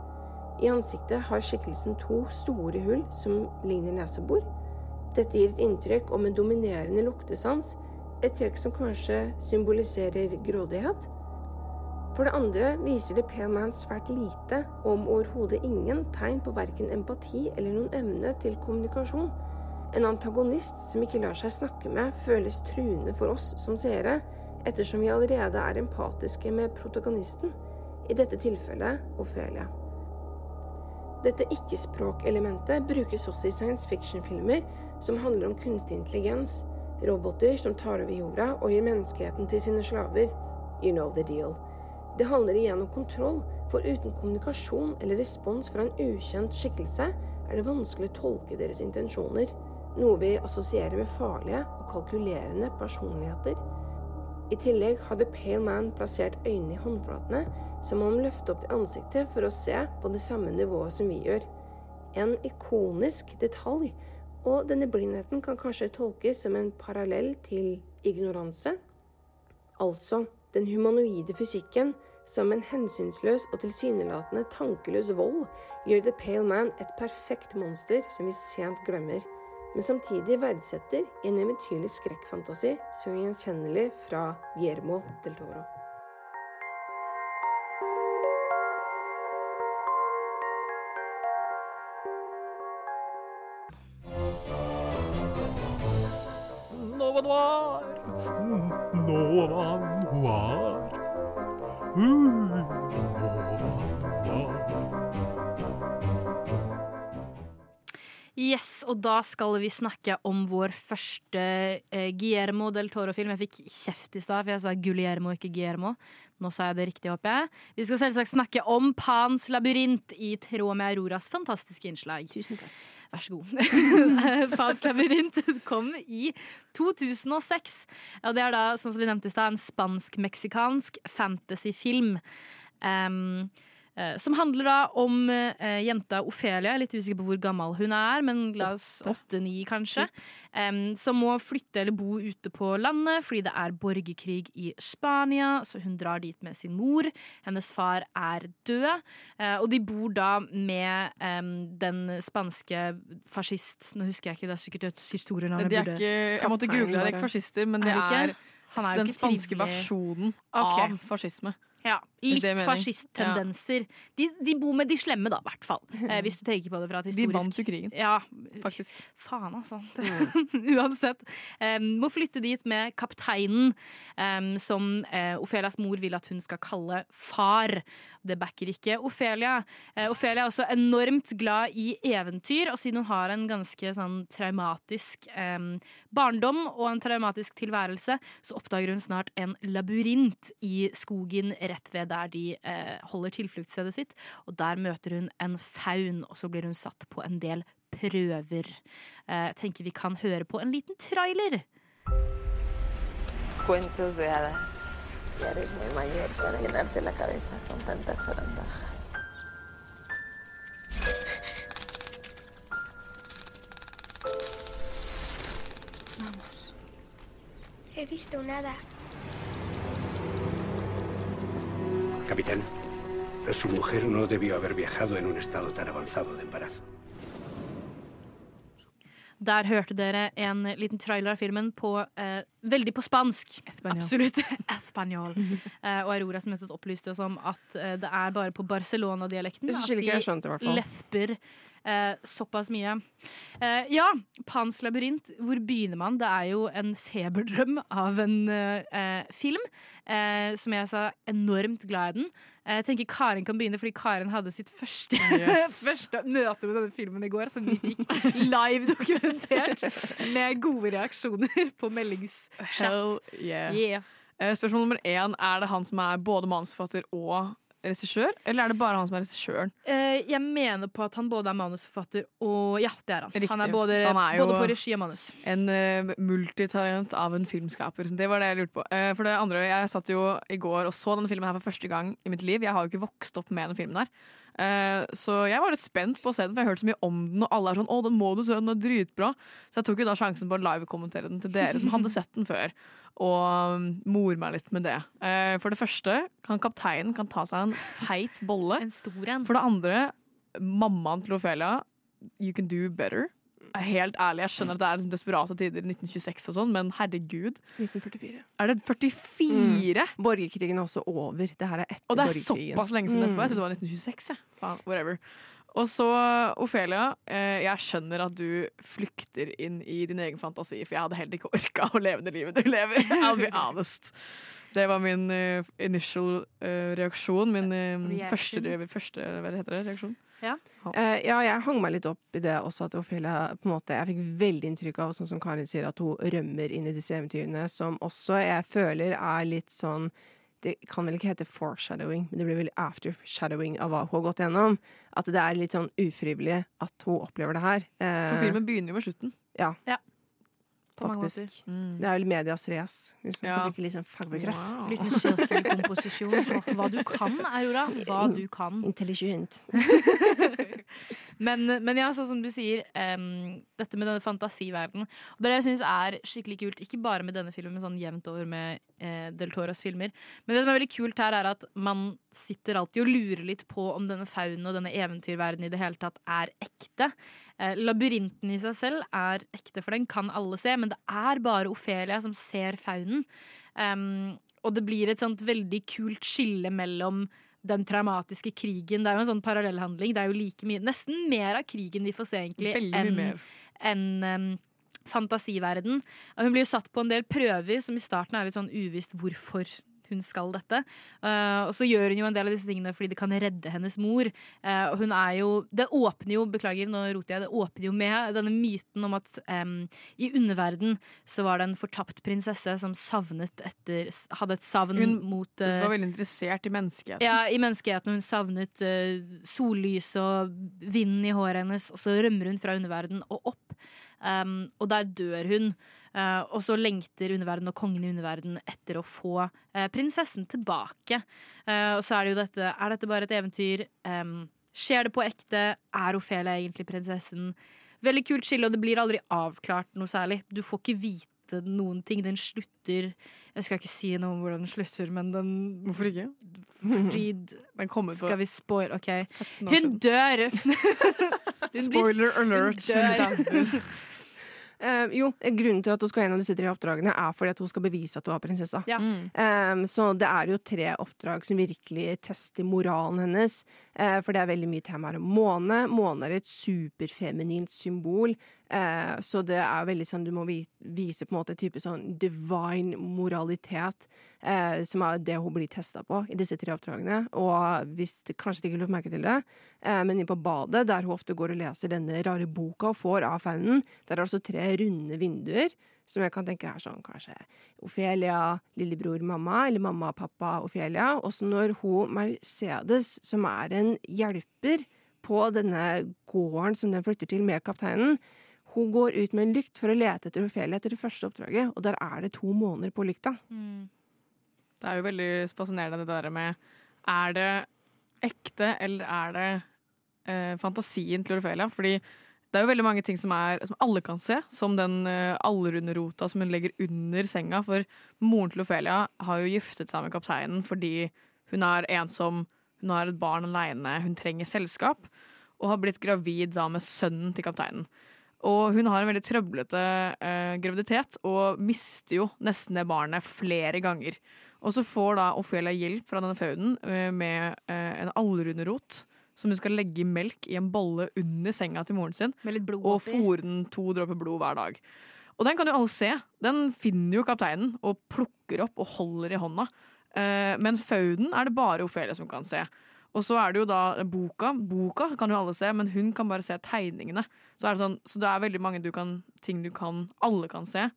I ansiktet har skikkelsen to store hull som ligner nesebor. Dette gir et inntrykk om en dominerende luktesans, et trekk som kanskje symboliserer grådighet. For det andre viser The Pale Man svært lite, om overhodet ingen, tegn på verken empati eller noen evne til kommunikasjon. En antagonist som ikke lar seg snakke med, føles truende for oss som seere, ettersom vi allerede er empatiske med protagonisten, i dette tilfellet Ophelia. Dette ikke-språkelementet brukes også i science fiction-filmer som handler om kunstig intelligens, roboter som tar over jorda og gir menneskeheten til sine slaver. You know the deal. Det handler igjen om kontroll, for uten kommunikasjon eller respons fra en ukjent skikkelse er det vanskelig å tolke deres intensjoner, noe vi assosierer med farlige og kalkulerende personligheter. I tillegg har The Pale Man plassert øynene i håndflatene, som om han løfter opp til ansiktet for å se på det samme nivået som vi gjør. En ikonisk detalj, og denne blindheten kan kanskje tolkes som en parallell til ignoranse. Altså, den humanoide fysikken, som en hensynsløs og tilsynelatende tankeløs vold, gjør The Pale Man et perfekt monster som vi sent glemmer, men samtidig verdsetter i en eventyrlig skrekkfantasi så gjenkjennelig fra Guillermo del Toro. Nova Noir. Nova Noir. Uh, Yes, og da skal vi snakke om vår første eh, Guillermo del Toro-film. Jeg fikk kjeft i stad, for jeg sa Guillermo, ikke Guillermo. Nå sa jeg det riktig, håper jeg. Vi skal selvsagt snakke om Pans labyrint i tråd med Auroras fantastiske innslag. Tusen takk. Vær så god. [laughs] Pans labyrint kom i 2006. Og det er da, sånn som vi nevnte i stad, en spansk-meksikansk fantasyfilm. Um, som handler da om eh, jenta Ofelia, litt usikker på hvor gammel hun er, men la oss åtte-ni kanskje, um, som må flytte eller bo ute på landet fordi det er borgerkrig i Spania, så hun drar dit med sin mor. Hennes far er død, uh, og de bor da med um, den spanske fascist Nå husker jeg ikke, det er sikkert et historienavn. Jeg, jeg måtte google det, er ikke fascister, men det Er er, den spanske trivlig. versjonen Ok. av fascisme. Ja, litt fascisttendenser. Ja. De, de bor med de slemme, da, i hvert fall. [laughs] Eh, hvis du tenker på det fra et De vant jo krigen, Ja, faktisk. faen, altså. [laughs] Uansett. Um, må flytte dit med kapteinen, um, som uh, Ofelias mor vil at hun skal kalle far. Det backer ikke Ofelia. Uh, Ofelia er også enormt glad i eventyr, og siden hun har en ganske sånn traumatisk um, barndom og en traumatisk tilværelse, så oppdager hun snart en labyrint i skogen rett ved der de eh, holder tilfluktsstedet sitt. Og der møter hun en faun, og så blir hun satt på en del prøver. Eh, tenker vi kan høre på en liten trailer. Cuentos de hadas. Ya eres muy mayor para llenarte la cabeza con tantas zarandajas. Vamos. He visto un hada. Capitán, su mujer no debió haber viajado en un estado tan avanzado de embarazo. Der hørte dere en liten trailer av filmen på eh, veldig på spansk. Espanol. Absolutt. [laughs] Espanol. Eh, og Aurora som opplyste oss om at eh, det er bare på Barcelona-dialekten at de ikke eh, såpass mye. Eh, ja, Pans labyrint, hvor begynner man? Det er jo en feberdrøm av en eh, eh, film. Eh, som jeg sa enormt glad i den. Eh, Jeg tenker Karen kan begynne, fordi Karen hadde sitt første, Yes. [laughs] første møte med denne filmen i går, som vi fikk live dokumentert med gode reaksjoner på meldingschat. Yeah. Yeah. Spørsmål nummer én, er det han som er både manusforfatter og regissør, eller er det bare han som er regissøren? Eh, jeg mener på at han både er manusforfatter og Ja, det er han. Riktig. Han er både, Han er både på regi og manus. En uh, multitalent av en filmskaper. Det var det jeg lurte på. Uh, for det andre, Jeg satt jo i går og så denne filmen her for første gang i mitt liv. Jeg har jo ikke vokst opp med den filmen her. Eh, så jeg var litt spent på å se den, for jeg hørte så mye om den, og alle er sånn 'Å, den må du se, den er dritbra'. Så jeg tok jo da sjansen på å live-kommentere den til dere som hadde sett den før. Og mor more meg litt med det. Eh, for det første kan kapteinen kan ta seg en feit bolle. En stor en. For det andre, mammaen til Ophelia, you can do better. Helt ærlig, jeg skjønner at det er liksom desperate tider, 1926 og sånn, men herregud. 1944. Er det 44? Mm. Borgerkrigen er også over. Det her er etter Og det er borgerkrigen. såpass lenge siden etterpå. Jeg trodde det var 1926. jeg. Faen, whatever. Og så, Ophelia, eh, jeg skjønner at du flykter inn i din egen fantasi, for jeg hadde heller ikke orka å leve det livet du lever. [laughs] I'll be honest. Det var min eh, initial eh, reaksjon. Min første, første hva heter det, reaksjon. Eh, ja, jeg hang meg litt opp i det også, at Ophelia på en måte, Jeg fikk veldig inntrykk av, sånn som Karin sier, at hun rømmer inn i disse eventyrene, som også jeg føler er litt sånn det kan vel ikke hete foreshadowing, men det blir vel aftershadowing av hva hun har gått gjennom. At det er litt sånn ufrivillig at hun opplever det her. Uh, For filmen begynner jo med slutten. Ja. mange faktisk. Mm. Det er vel medias race, hvis man Ja. kan sånn fagbegrep. Wow. Liten sirkelkomposisjon. Hva du kan, Aurora. [laughs] Hva du kan. Intelligent. [laughs] Men, men ja, sånn som du sier, um, dette med denne fantasiverdenen. Det er det jeg syns er skikkelig kult, ikke bare med denne filmen, men sånn jevnt over med eh, Del Toros filmer. Men det som er veldig kult her, er at man sitter alltid og lurer litt på om denne faunen og denne eventyrverdenen i det hele tatt er ekte. Eh, labyrinten i seg selv er ekte, for den kan alle se, men det er bare Ofelia som ser faunen. Um, og det blir et sånt veldig kult skille mellom den traumatiske krigen. Det er jo en sånn parallellhandling. Det er jo like mye, nesten mer av krigen vi får se, egentlig, enn en, um, fantasiverden. Og hun blir jo satt på en del prøver som i starten er litt sånn uvisst hvorfor hun skal dette. Uh, og så gjør hun jo en del av disse tingene fordi det kan redde hennes mor. Uh, og hun er jo Det åpner jo, beklager, nå roter jeg, det åpner jo med denne myten om at um, i underverden så var det en fortapt prinsesse som savnet etter Hadde et savn Hun mot Hun eh, var veldig interessert i menneskeheten. ja, i menneskeheten. Hun savnet uh, sollys og vinden i håret hennes, og så rømmer hun fra underverden og opp. Um, og der dør hun. Uh, og så lengter underverden og kongen i underverden etter å få uh, prinsessen tilbake. Uh, og så er det jo dette Er dette bare et eventyr? Skjer det på ekte? Er Ofelia egentlig prinsessen? Veldig kult skille, og det blir aldri avklart noe særlig. Du får ikke vite noen ting. Den slutter Jeg skal ikke si noe om hvordan den slutter, men den Hvorfor ikke? Frid [laughs] Skal vi spoil OK. Hun [laughs] dør! Hun Spoiler alert. Hun dør. Eh, jo, grunnen til at hun skal gjennom disse tre oppdragene, er fordi at hun skal bevise at hun er prinsessa. Ja. Eh, så det er jo tre oppdrag som virkelig tester moralen hennes. Uh, for det er veldig mye temaer om måne. Måne er et superfeminint symbol. Eh, så det er veldig sånn du må vise på en måte en type sånn divine moralitet, eh, som er det hun blir testa på i disse tre oppdragene. Og hvis kanskje de ikke lot merke til det, eh, men inne på badet, der hun ofte går og leser denne rare boka og får av faunen, der er altså tre runde vinduer. Som jeg kan tenke er sånn kanskje Ofelia, lillebror, mamma, eller mamma, pappa, Ofelia. Også når hun Mercedes, som er en hjelper på denne gården som den flytter til med kapteinen, hun går ut med en lykt for å lete etter Ofelia etter det første oppdraget, og der er det to måneder på lykta. Det er jo veldig fascinerende det der med Er det ekte, eller er det eh, fantasien til Ofelia? Fordi det er jo veldig mange ting som, er, som alle kan se, som den uh, allrunderota som hun legger under senga. For moren til Ofelia har jo giftet seg med kapteinen fordi hun er ensom, hun har et barn aleine, hun trenger selskap. Og har blitt gravid da med sønnen til kapteinen. Og hun har en veldig trøblete eh, graviditet og mister jo nesten det barnet flere ganger. Og så får da Ophelia hjelp fra denne fauden eh, med eh, en allrunderot som hun skal legge i melk i en bolle under senga til moren sin. Med litt blod og fòre den to dråper blod hver dag. Og den kan jo alle se. Den finner jo kapteinen og plukker opp og holder i hånda. Eh, men fauden er det bare Ophelia som kan se. Og så er det jo da boka. Boka kan jo alle se, men hun kan bare se tegningene. Så, er det, sånn, så det er veldig mange du kan, ting du kan, alle kan se,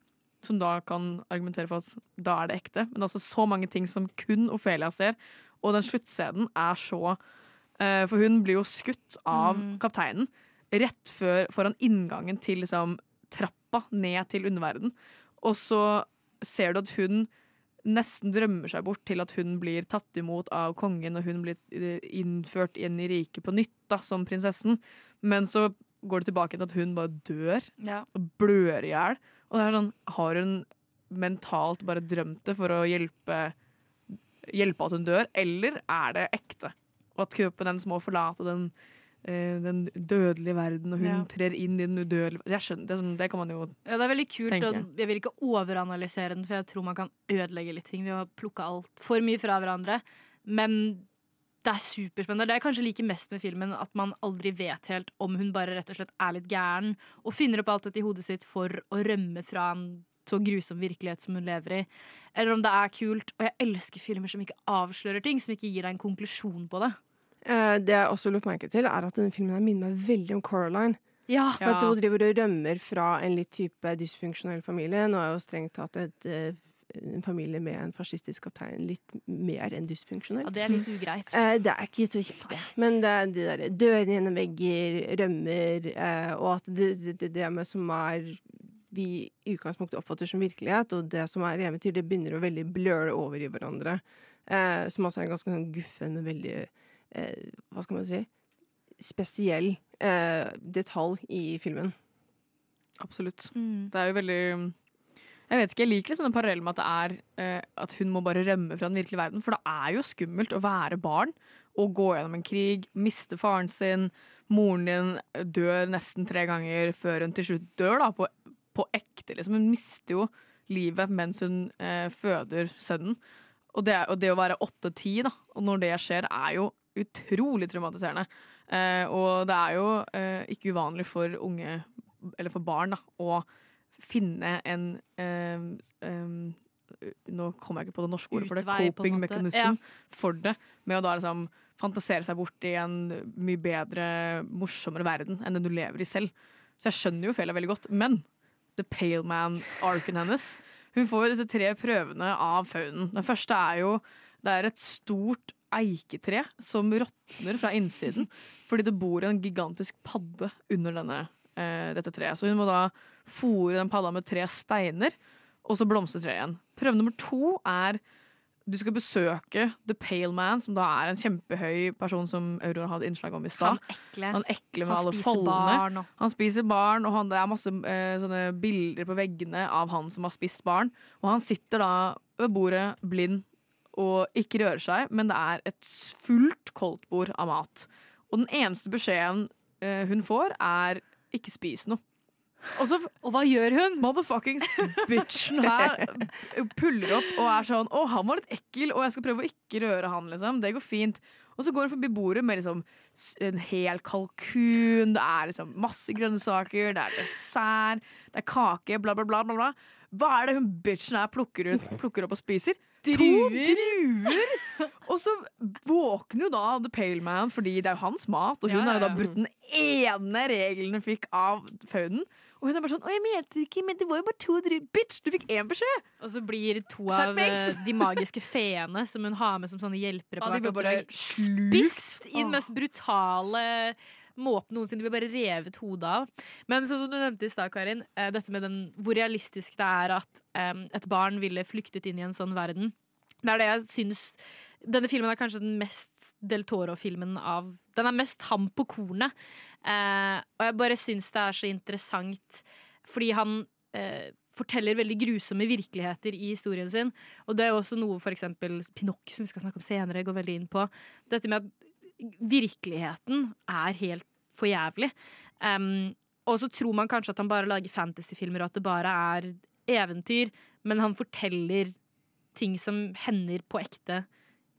som da kan argumentere for at da er det ekte. Men det er også så mange ting som kun Ophelia ser. Og den sluttscenen er så uh, For hun blir jo skutt av Mm. kapteinen rett før, foran inngangen til liksom, trappa ned til underverden. Og så ser du at hun nesten drømmer seg bort til at hun blir tatt imot av kongen, og hun blir eh, innført inn i riket på nytt da, som prinsessen. Men så går det tilbake til at hun bare dør Ja. og blør i hjel. Og det er sånn, har hun mentalt bare drømt det for å hjelpe, hjelpe at hun dør, eller er det ekte? Og at kroppen hennes må forlate den, den dødelige verden, og hun Ja. trer inn i den udødelige Jeg skjønner, det, sånn, det kan man jo Ja, det er veldig kult. tenke. Og jeg vil ikke overanalysere den, for jeg tror man kan ødelegge litt ting ved å plukke alt for mye fra hverandre. Men det er superspennende. Det er kanskje like mest med filmen at man aldri vet helt om hun bare rett og slett er litt gæren og finner opp alt dette i hodet sitt for å rømme fra en så grusom virkelighet som hun lever i. Eller om det er kult. Og jeg elsker filmer som ikke avslører ting, som ikke gir deg en konklusjon på det. Eh, Det jeg også lot merke til, er at denne filmen her minner meg veldig om Coraline. Ja. For at Hun driver og rømmer fra en litt type dysfunksjonell familie. Nå er jo strengt tatt et, eh, en familie med en fascistisk kaptein litt mer enn dysfunksjonell. Ja, det er litt ugreit. Eh, det er ikke så kjekt. Men det er de derre dørene gjennom vegger, rømmer, eh, og at det, det, det, det med som er vi i utgangspunktet oppfatter som virkelighet, og det som er eventyr, det begynner å veldig bløre over i hverandre. Eh, som også er en ganske sånn guffen, men veldig Hva skal man si? Spesiell eh, detalj i filmen. Absolutt. Mm. Det er jo veldig Jeg vet ikke, jeg liker liksom den parallellen med at det er eh, at hun må bare rømme fra den virkelige verden. For det er jo skummelt å være barn og gå gjennom en krig, miste faren sin. Moren din dør nesten tre ganger før hun til slutt dør, da, på, på ekte. Liksom. Hun mister jo livet mens hun eh, føder sønnen. Og det, og det å være åtte-ti, da, og når det skjer, er jo utrolig traumatiserende. Eh, og det er jo eh, ikke uvanlig for unge, eller for barn, da, å finne en eh, eh, Nå kommer jeg ikke på det norske ordet for det. Coping mechanism Ja. for det. Med å da liksom fantasere seg bort i en mye bedre, morsommere verden enn den du lever i selv. Så jeg skjønner jo Fela veldig godt. Men The Pale Man-arken hennes Hun får disse tre prøvene av faunen. Den første er jo Det er et stort eiketre som råtner fra innsiden [laughs] fordi det bor en gigantisk padde under denne, eh, dette treet. Så hun må da fòre den padda med tre steiner, og så blomstrer treet igjen. Prøve nummer to er du skal besøke The Pale Man, som da er en kjempehøy person som Aurora hadde innslag om i stad. Han ekle. Han ekle med Han alle spiser foldene. barn og- Han spiser barn, og han, det er masse eh, bilder på veggene av han som har spist barn. Og han sitter da ved bordet blind og ikke rører seg, men det er et fullt koldtbord av mat. Og den eneste beskjeden eh, hun får, er 'ikke spis noe'. Og, så, og hva gjør hun? Motherfuckings bitchen her [laughs] puller opp og er sånn 'Å, han var litt ekkel, og jeg skal prøve å ikke røre han', liksom. Det går fint. Og så går hun forbi bordet med liksom en hel kalkun, det er liksom masse grønnsaker, det er dessert, det er kake, bla, bla, bla. bla, bla. Hva er det hun bitchen her plukker, ut, plukker opp og spiser? To Druer. druer! Og så våkner jo da The Pale Man, fordi det er jo hans mat, og hun Ja, har jo da ja. brutt den ene regelen hun fikk av faunen. Og hun er bare sånn 'Å, jeg mente ikke, men det var jo bare to druer'. Bitch, du fikk én beskjed! Og så blir to av eh, de magiske feene som hun har med som sånne hjelpere på Ja, de hvert oppdrag, spist i den mest brutale måten noensinne. Blir bare revet hodet av. Men som du nevnte i stad, Karin, eh, dette med den, hvor realistisk det er at eh, et barn ville flyktet inn i en sånn verden. Det er det jeg syns Denne filmen er kanskje den mest Del Toro-filmen av Den er mest ham på kornet. Eh, og jeg bare syns det er så interessant fordi han eh, forteller veldig grusomme virkeligheter i historien sin. Og det er også noe eksempel Pinocchio, som vi skal snakke om senere, går veldig inn på. Dette med at virkeligheten er helt for jævlig. Um, og så tror man kanskje at han bare lager fantasyfilmer, og at det bare er eventyr, men han forteller ting som hender på ekte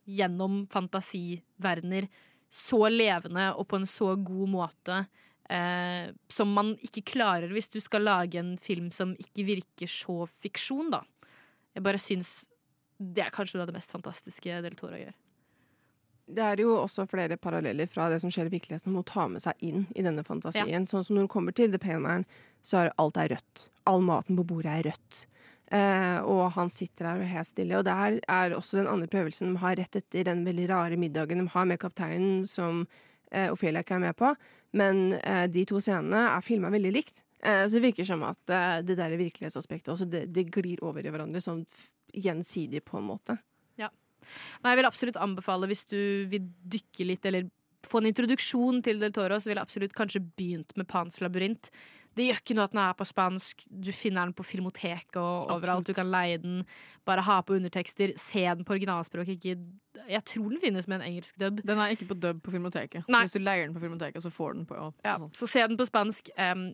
gjennom fantasiverdener så levende og på en så god måte eh, som man ikke klarer hvis du skal lage en film som ikke virker så fiksjon, da. Jeg bare syns det er kanskje det mest fantastiske Del Toro gjør. Det er jo også flere paralleller fra det som skjer i virkeligheten, om å ta med seg inn i denne fantasien. Sånn som når du kommer til The Pale så er alt er rødt. All maten på bordet er rødt. Eh, og han sitter her og er helt stille. Og det her er også den andre prøvelsen de har rett etter den veldig rare middagen de har med kapteinen, som eh, Ophelia ikke er med på. Men eh, de to scenene er filma veldig likt. Eh, så det virker som at eh, det der virkelighetsaspektet også, det, det glir over i hverandre sånn gjensidig, på en måte. Nei, jeg vil absolutt anbefale hvis du vil dykke litt, eller få en introduksjon til Del Toro, så vil jeg absolutt kanskje begynt med Pans labyrint. Det gjør ikke noe at den er på spansk. Du finner den på Filmoteket og overalt. Du kan leie den. Bare ha på undertekster. Se den på originalspråk. Ikke Jeg tror den finnes med en engelsk dub. Den er ikke på dub på Filmoteket. Nei. hvis du leier den på Filmoteket, så får den på Ja, så se den på spansk. Um,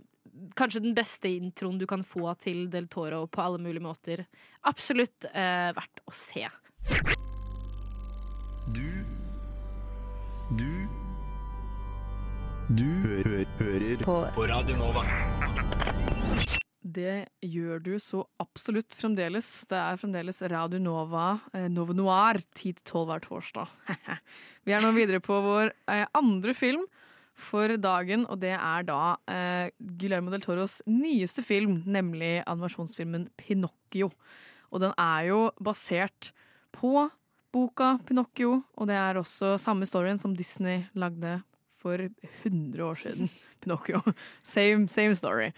kanskje den beste introen du kan få til Del Toro på alle mulige måter. Absolutt uh, verdt å se. Du Du Du hø hører på. på Radio Nova. Det gjør du så absolutt fremdeles. Det er fremdeles Radio Nova, eh, Nova Noir, 10-12 hver torsdag. [laughs] Vi er nå videre på vår eh, andre film for dagen, og det er da eh, Guillermo del Toros nyeste film, nemlig animasjonsfilmen Pinocchio. Og den er jo basert på boka Pinocchio, og det er også samme storyen som Disney lagde for 100 år siden. [laughs] Pinocchio. Same, same story.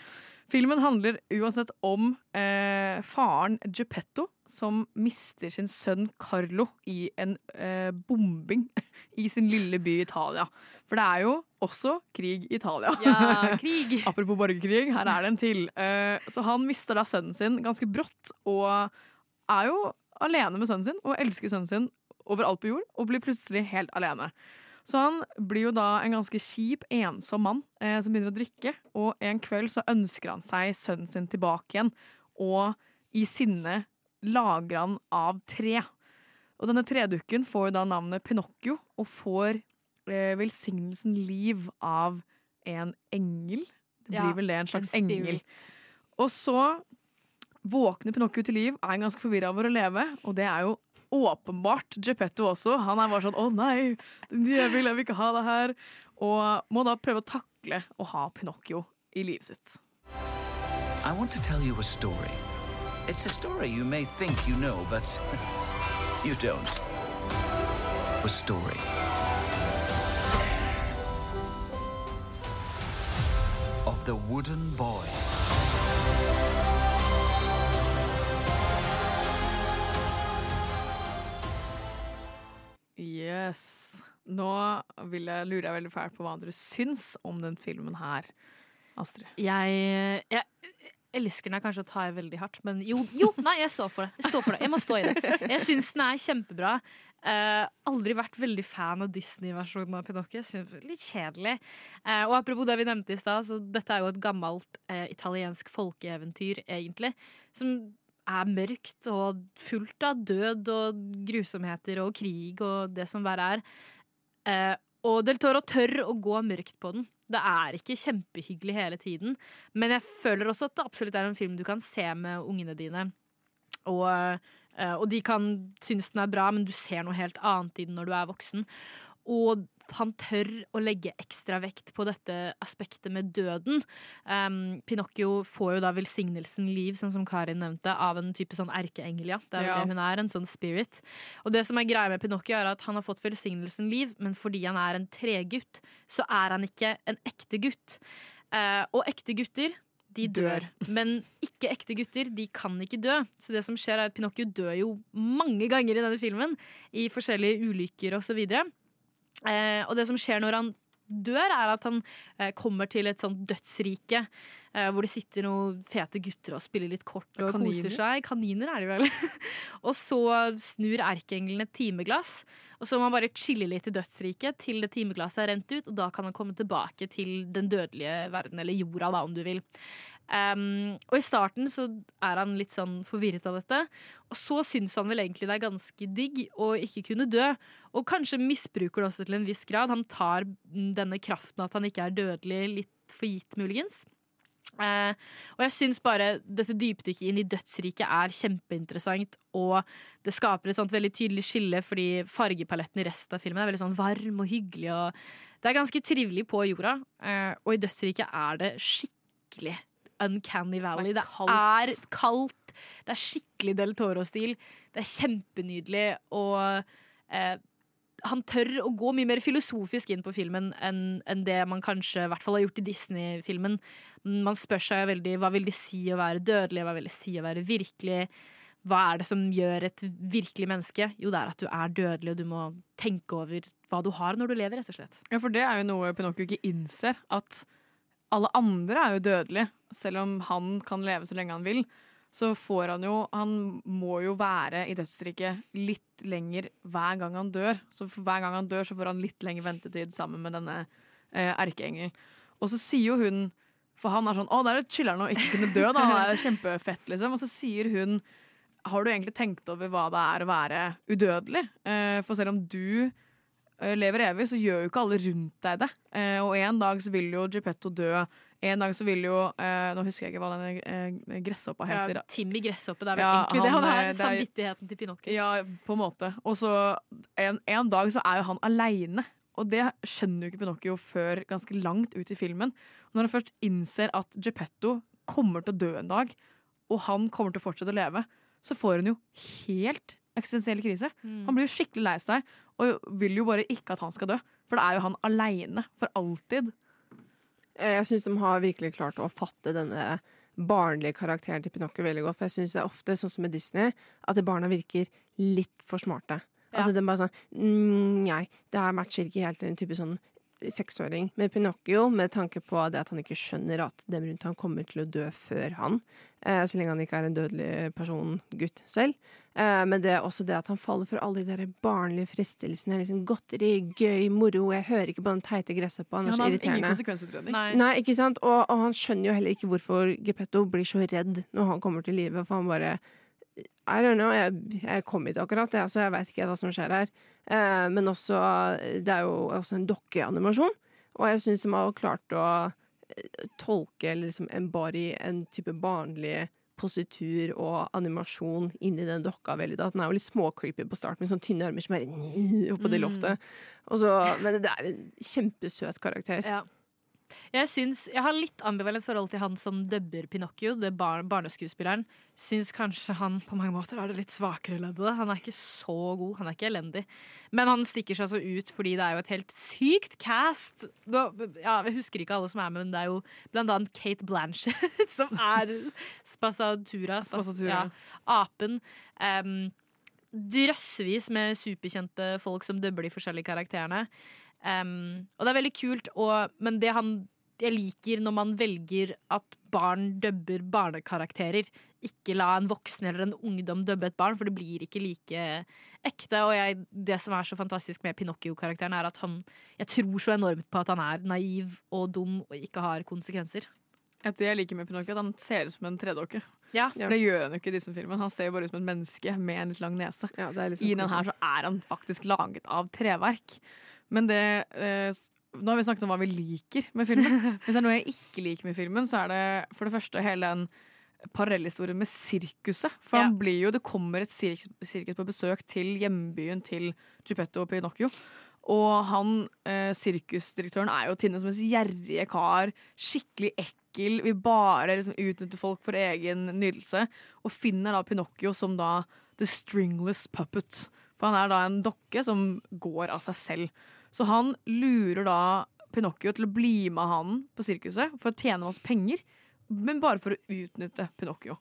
Filmen handler uansett om eh, faren Geppetto som mister sin sønn Carlo i en eh, bombing [laughs] i sin lille by Italia. For det er jo også krig i Italia. Ja, [laughs] krig. Apropos borgerkrig, her er det en til. Eh, så han mister da sønnen sin ganske brått, og er jo alene med sønnen sin, og elsker sønnen sin overalt på jord, og blir plutselig helt alene. Så han blir jo da en ganske kjip, ensom mann eh, som begynner å drikke. Og en kveld så ønsker han seg sønnen sin tilbake igjen, og i sinne lager han av tre. Og denne tredukken får jo da navnet Pinocchio, og får eh, velsignelsen liv av en engel. Det Ja, blir vel det, en slags en engel. Og så våkner Pinocchio til liv, er ganske forvirra over å leve, og det er jo åpenbart Geppetto også. Han er bare sånn 'Å nei, djevel, jeg vil ikke ha det her'. Og må da prøve å takle å ha Pinocchio i livet sitt. I want to tell you a story. It's a story you may think you know, but [laughs] you don't. A story. Of the wooden boy. Yes. Nå jeg, lurer jeg veldig fælt på hva dere syns om den filmen her. Astrid. Jeg, jeg elsker den kanskje å ta i veldig hardt, men jo, jo, nei, jeg står for det. Jeg står for det. Jeg må stå i det. Jeg syns den er kjempebra. Uh, aldri vært veldig fan av Disney-versjonen av Pinocchio. Litt kjedelig. Uh, og apropos det vi nevnte i stad, så dette er jo et gammelt uh, italiensk folkeeventyr, egentlig. Som er mørkt og fullt av død og grusomheter og krig og det som verre er. Eh, og Del Toro tør å gå mørkt på den. Det er ikke kjempehyggelig hele tiden, men jeg føler også at det absolutt er en film du kan se med ungene dine. Og, eh, og de kan synes den er bra, men du ser noe helt annet i den når du er voksen. Og han tør å legge ekstra vekt på dette aspektet med døden. Um, Pinocchio får jo da velsignelsen liv, sånn som Karin nevnte, av en type sånn erkeengel. Ja. Det er Ja. det hun er, en sånn spirit. Og det som er greia med Pinocchio, er at han har fått velsignelsen liv, men fordi han er en tregutt, så er han ikke en ekte gutt. Uh, og ekte gutter de dør. Men ikke ekte gutter, de kan ikke dø. Så det som skjer er at Pinocchio dør jo mange ganger i denne filmen. I forskjellige ulykker og så videre. Eh, og det som skjer når han dør, er at han eh, kommer til et sånt dødsrike. Eh, hvor det sitter noen fete gutter og spiller litt kort og Kaniner? koser seg. Kaniner er de vel. [laughs] og så snur erkeengelen et timeglass. Og så må han bare chille litt i dødsriket til det timeglasset er rent ut, og da kan han komme tilbake til den dødelige verden, eller jorda, da, om du vil. Um, og i starten så er han litt sånn forvirret av dette. Og så syns han vel egentlig det er ganske digg å ikke kunne dø. Og kanskje misbruker det også til en viss grad. Han tar denne kraften at han ikke er dødelig, litt for gitt, muligens. Uh, og jeg syns bare dette dypdykket inn i dødsriket er kjempeinteressant. Og det skaper et sånt veldig tydelig skille, fordi fargepaletten i resten av filmen er veldig sånn varm og hyggelig. Og det er ganske trivelig på jorda, uh, og i dødsriket er det skikkelig uncanny valley. Det er kaldt. Det er skikkelig Del Toro-stil. Det er kjempenydelig, og eh, han tør å gå mye mer filosofisk inn på filmen enn enn det man kanskje i hvert fall har gjort i Disney-filmen. Man spør seg veldig hva vil det si å være dødelig, hva vil det si å være virkelig. hva er det som gjør et virkelig menneske? Jo, det er at du er dødelig, og du må tenke over hva du har når du lever, rett og slett. Ja, for det er jo noe Pinocchio ikke innser. At alle andre er jo dødelige. Selv om han kan leve så lenge han vil, så får han jo Han må jo være i dødsriket litt lenger hver gang han dør. Så hver gang han dør, så får han litt lengre ventetid sammen med denne eh, erkeengelen. Og så sier jo hun For han er sånn Å, det er litt chiller'n å ikke kunne dø, da. Det er kjempefett, liksom. Og så sier hun Har du egentlig tenkt over hva det er å være udødelig? Eh, for selv om du eh, lever evig, så gjør jo ikke alle rundt deg det. Eh, og en dag så vil jo Geppetto dø. En dag så vil jo eh, Nå husker jeg ikke hva den eh, gresshoppa heter. Ja, Timmy Gresshoppe, det er vel Ja, egentlig det han, eh, er. Samvittigheten til Pinocchio. Ja, på en måte. Og så en, en dag så er jo han aleine. Og det skjønner jo ikke Pinocchio før ganske langt ut i filmen. Når han først innser at Geppetto kommer til å dø en dag, og han kommer til å fortsette å leve, så får hun jo helt eksistensiell krise. Mm. Han blir jo skikkelig lei seg, og vil jo bare ikke at han skal dø. For det er jo han aleine for alltid. Eh, Jeg syns de har virkelig klart å fatte denne barnlige karakteren til Pinocchio veldig godt. For jeg syns det er ofte, sånn som med Disney, at barna virker litt for smarte. Altså det er bare sånn mm, Nei, det her matcher ikke helt en type sånn seksåring. med Pinocchio, med tanke på det at han ikke skjønner at dem rundt han kommer til å dø før han, eh, så lenge han ikke er en dødelig person, gutt selv. Eh, men det er også det at han faller for alle de der barnlige fristelsene. Liksom godteri, gøy, moro. Jeg hører ikke på den teite gresshoppa. Han er Han så har ingen irriterende. konsekvensutredning. Nei. ikke sant? Og, og han skjønner jo heller ikke hvorfor Geppetto blir så redd når han kommer til live, for han bare I don't know, jeg, jeg kom hit akkurat, jeg, så jeg veit ikke hva som skjer her. Eh, men også Det er jo også en dokkeanimasjon, og jeg syns de har klart å eh, tolke liksom embody en type barnlig positur og animasjon inni den dokka veldig. Da. Den er jo litt småcreepy på starten, med sånne tynne armer som er [laughs] oppå det Mm. loftet. Så, men det er en kjempesøt karakter. Ja. Jeg, syns, jeg har litt ambivalent forhold til han som dubber Pinocchio, det bar barneskuespilleren. Syns kanskje han på mange måter har det litt svakere leddet. Han er ikke så god, han er ikke elendig. Men han stikker seg så ut fordi det er jo et helt sykt cast. Nå, ja, jeg husker ikke alle som er med, men det er jo blant annet Kate Blanchett [laughs] som er Spasatura. Spas, ja, apen. Um, drøssevis med superkjente folk som dubber de forskjellige karakterene. Um, og det er veldig kult, og, men det han jeg liker når man velger at barn dubber barnekarakterer. Ikke la en voksen eller en ungdom dubbe et barn, for det blir ikke like ekte. Og jeg, det som er så fantastisk med Pinocchio-karakteren, er at han Jeg tror så enormt på at han er naiv og dum og ikke har konsekvenser. Et det jeg liker med Pinocchio, at han ser ut som en tredokke. Ja. For det gjør han jo ikke i disse filmene. Han ser jo bare ut som et menneske med en litt lang nese. liksom I den her så er han faktisk laget av treverk. Men det eh, Nå har vi snakket om hva vi liker med filmen. [laughs] Hvis det er noe jeg ikke liker med filmen, så er det for det første hele den parallellhistorie med sirkuset. For han blir jo, det kommer et sirkus, sirkus på besøk til hjembyen til Geppetto og Pinocchio. Og han, eh, sirkusdirektøren er jo Tinnes mest gjerrige kar. Skikkelig ekkel. Vil bare liksom utnytte folk for egen nytelse. Og finner da Pinocchio som da the stringless puppet. For han er da en dokke som går av seg selv. Så han lurer da Pinocchio til å bli med han på sirkuset for å tjene masse penger. Men bare for å utnytte Pinocchio.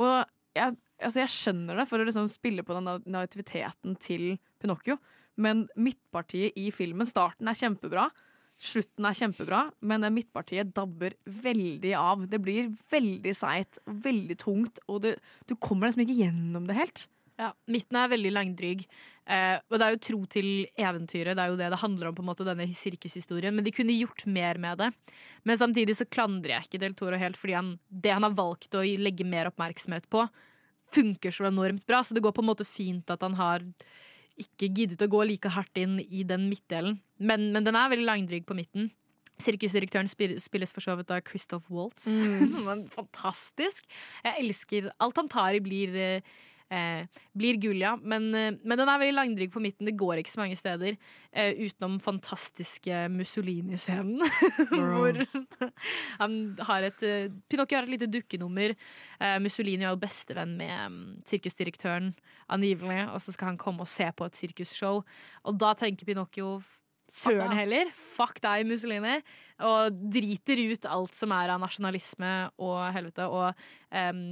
Og jeg, altså jeg skjønner det, for å liksom spille på den na- naiviteten til Pinocchio. Men midtpartiet i filmen, starten er kjempebra. Slutten er kjempebra, men midtpartiet dabber veldig av. Det blir veldig seigt veldig tungt, og det, du kommer liksom ikke gjennom det helt. Ja, Midten er veldig langdryg. Eh, og det er jo tro til eventyret. Det er jo det det handler om, på en måte, denne sirkushistorien. Men de kunne gjort mer med det. Men samtidig så klandrer jeg ikke Del Toro helt, fordi han, det han har valgt å legge mer oppmerksomhet på, funker så enormt bra. Så det går på en måte fint at han har ikke giddet å gå like hardt inn i den midtdelen. Men, men den er veldig langdryg på midten. Sirkusdirektøren spilles for så vidt av Christoph Waltz. Mm. [laughs] Fantastisk. Jeg elsker Alt han tar i, blir eh, Eh, blir gull, ja. Men, eh, men den er veldig langdryg på midten. Det går ikke så mange steder. Eh, utenom fantastiske Mussolini-scenen. [laughs] hvor han har et eh, Pinocchio har et lite dukkenummer. Eh, Mussolini er jo bestevenn med um, sirkusdirektøren, angivelig. Og så skal han komme og se på et sirkusshow. Og da tenker Pinocchio søren heller. Fuck deg, Mussolini. Og driter ut alt som er av nasjonalisme og helvete. Og um,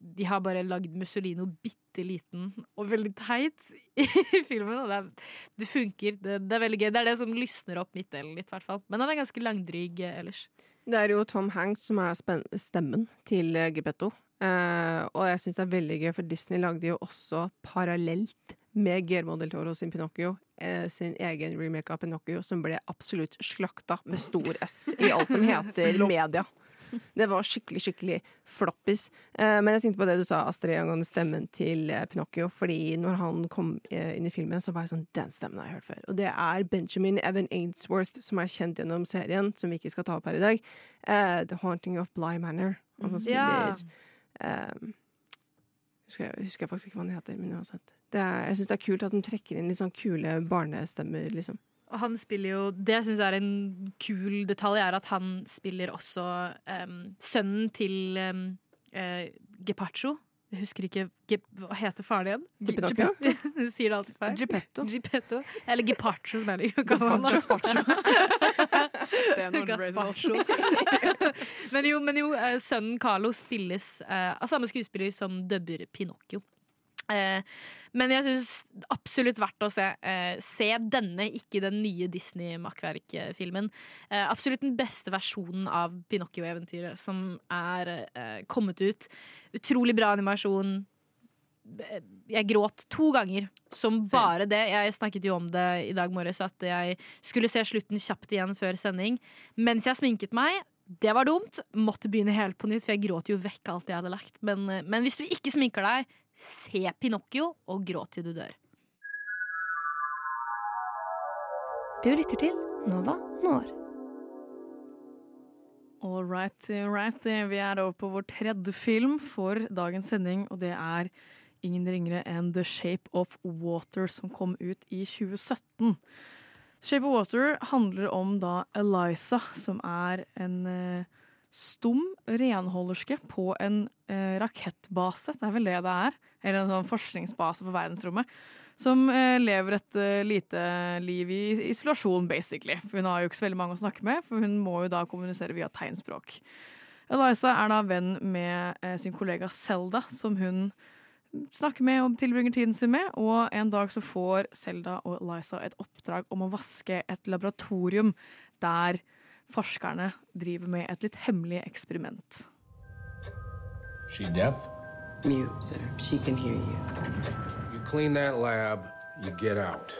de har bare lagd Mussolino bitte liten og veldig teit [laughs] i filmen. Og det, er, det funker. Det, det er veldig gøy. Det er det som lysner opp midtdelen litt, i hvert fall. Men den er ganske langdryg eh, ellers. Det er jo Tom Hanks som er stemmen til Gepetto. Geppetto. Eh, og jeg syns det er veldig gøy, for Disney lagde jo også parallelt med Guillermo del Toro sin Pinocchio eh, sin egen remake av Pinocchio, som ble absolutt slakta med stor S i alt som heter media. Det var skikkelig, skikkelig floppis. Eh, men jeg tenkte på det du sa, Astrid, angående stemmen til eh, Pinocchio. Fordi når han kom eh, inn i filmen, så var jeg sånn Den stemmen har jeg hørt før. Og det er Benjamin Evan Ainsworth, som er kjent gjennom serien, som vi ikke skal ta opp her i dag. Eh, The Haunting of Bly Manor. Han som spiller spiller eh, husker, jeg, husker jeg faktisk ikke hva han heter, men uansett. Det er, jeg syns det er kult at de trekker inn litt sånn kule barnestemmer, liksom. Og han spiller jo Det jeg syns er en kul detalj, er at han spiller også um, sønnen til um, Gepaccio. Jeg husker ikke Ge Hva heter faren igjen? Ge- Gepetto? [laughs] Du sier det alltid feil. Geppetto. Gepetto. Eller Gepaccio, som jeg liker [laughs] er Gaspacho. [laughs] men jo, men jo eh, sønnen Carlo spilles uh, av samme skuespiller som dubber Pinocchio. Eh, men jeg syns absolutt verdt å se. Eh, se denne, ikke den nye Disney-makkverkfilmen. Eh, absolutt den beste versjonen av Pinocchio-eventyret som er kommet ut. Utrolig bra animasjon. Jeg gråt to ganger, som bare det. Jeg snakket jo om det i dag morges, at jeg skulle se slutten kjapt igjen før sending. Mens jeg sminket meg. Det var dumt. Måtte begynne helt på nytt, for jeg gråt jo vekk alt jeg hadde lagt. Men, men hvis du ikke sminker deg, se Pinocchio og gråt til du dør. Du lytter til Nova Når. All right, all right. Vi er over på vår tredje film for dagens sending, og det er ingen ringere enn The Shape of Water, som kom ut i 2017. Shape of Water handler om da Eliza, som er en eh, stum renholderske på en eh, rakettbase. Det er vel det det er. Eller en sånn forskningsbase for verdensrommet. Som eh, lever et eh, lite liv i isolasjon, basically. For hun har jo ikke så veldig mange å snakke med, for hun må jo da kommunisere via tegnspråk. Eliza er da venn med eh, sin kollega Selda, som hun snakker med og tilbringer tiden sin med. Og en dag så får Selda og Eliza et oppdrag om å vaske et laboratorium der forskerne driver med et litt hemmelig eksperiment. She deaf? Mute, sir. She can hear you. You clean that lab, you get out.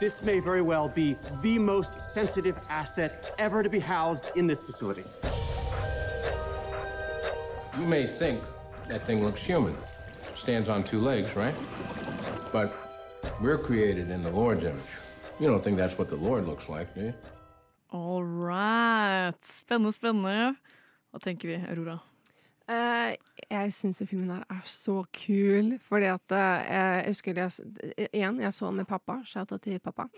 This may very well be the most sensitive asset ever to be housed in this facility. You may think that thing looks human. Stands on two legs, right? But we're created in the Lord's image. You don't think that's what the Lord looks like, do you? All right. Spennende, spennende. Hva tenker vi, Aurora? Uh, jeg syns filmen her er så kul, fordi at uh, jeg husker jeg, Igjen, jeg så den med pappa. Shout-out til pappa.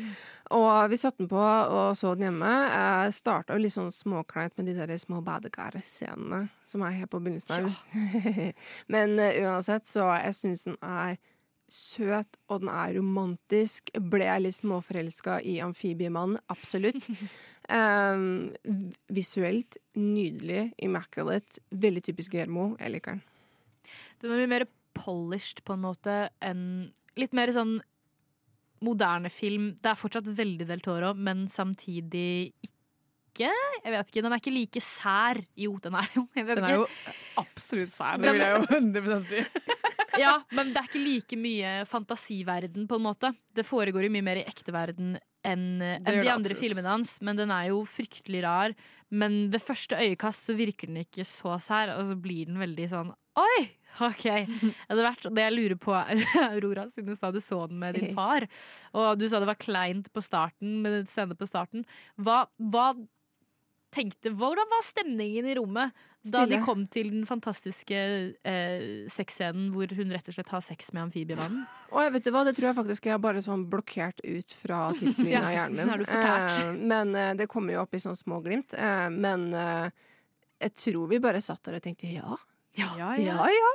[laughs] og vi satte den på og så den hjemme. Uh, starta jo litt sånn småkleint med de der små badekar-scenene som er helt på begynnelsen. Ja. [laughs] Men uh, uansett, så jeg syns den er søt, og den er romantisk. Ble jeg litt småforelska i amfibiemannen? Absolutt. Um, [laughs] visuelt nydelig, immaculate. Veldig typisk Guillermo. Jeg liker den. Den er mye mer polished på en måte enn Litt mer sånn moderne film. Det er fortsatt veldig Del Toro, men samtidig ikke. Jeg vet ikke, Den er ikke like sær. Jo, den er det jo. [laughs] Den er jo absolutt sær, det vil jeg jo [laughs] 100 si. Ja, men det er ikke like mye fantasiverden, på en måte. Det foregår jo mye mer i ekte verden enn en de andre absolutt. filmene hans. Men den er jo fryktelig rar. Men ved første øyekast så virker den ikke så sær, og så blir den veldig sånn Oi! OK. [laughs] Etter hvert. Det jeg lurer på, [laughs] Aurora, siden du sa du så den med din [laughs] far, og du sa det var kleint på starten, med scenen på starten, hva, hva tenkte Hvordan var stemningen i rommet da de kom til den fantastiske eh, sexscenen hvor hun rett og slett har sex med amfibiemannen? Og [laughs] jeg vet du hva, det tror jeg faktisk jeg har bare sånn blokkert ut fra [laughs] tidslinja Ja, i hjernen min. Eh, men eh, det kommer jo opp i sånn små glimt. Eh, men eh, jeg tror vi bare satt der og tenkte ja. Ja, Ja ja.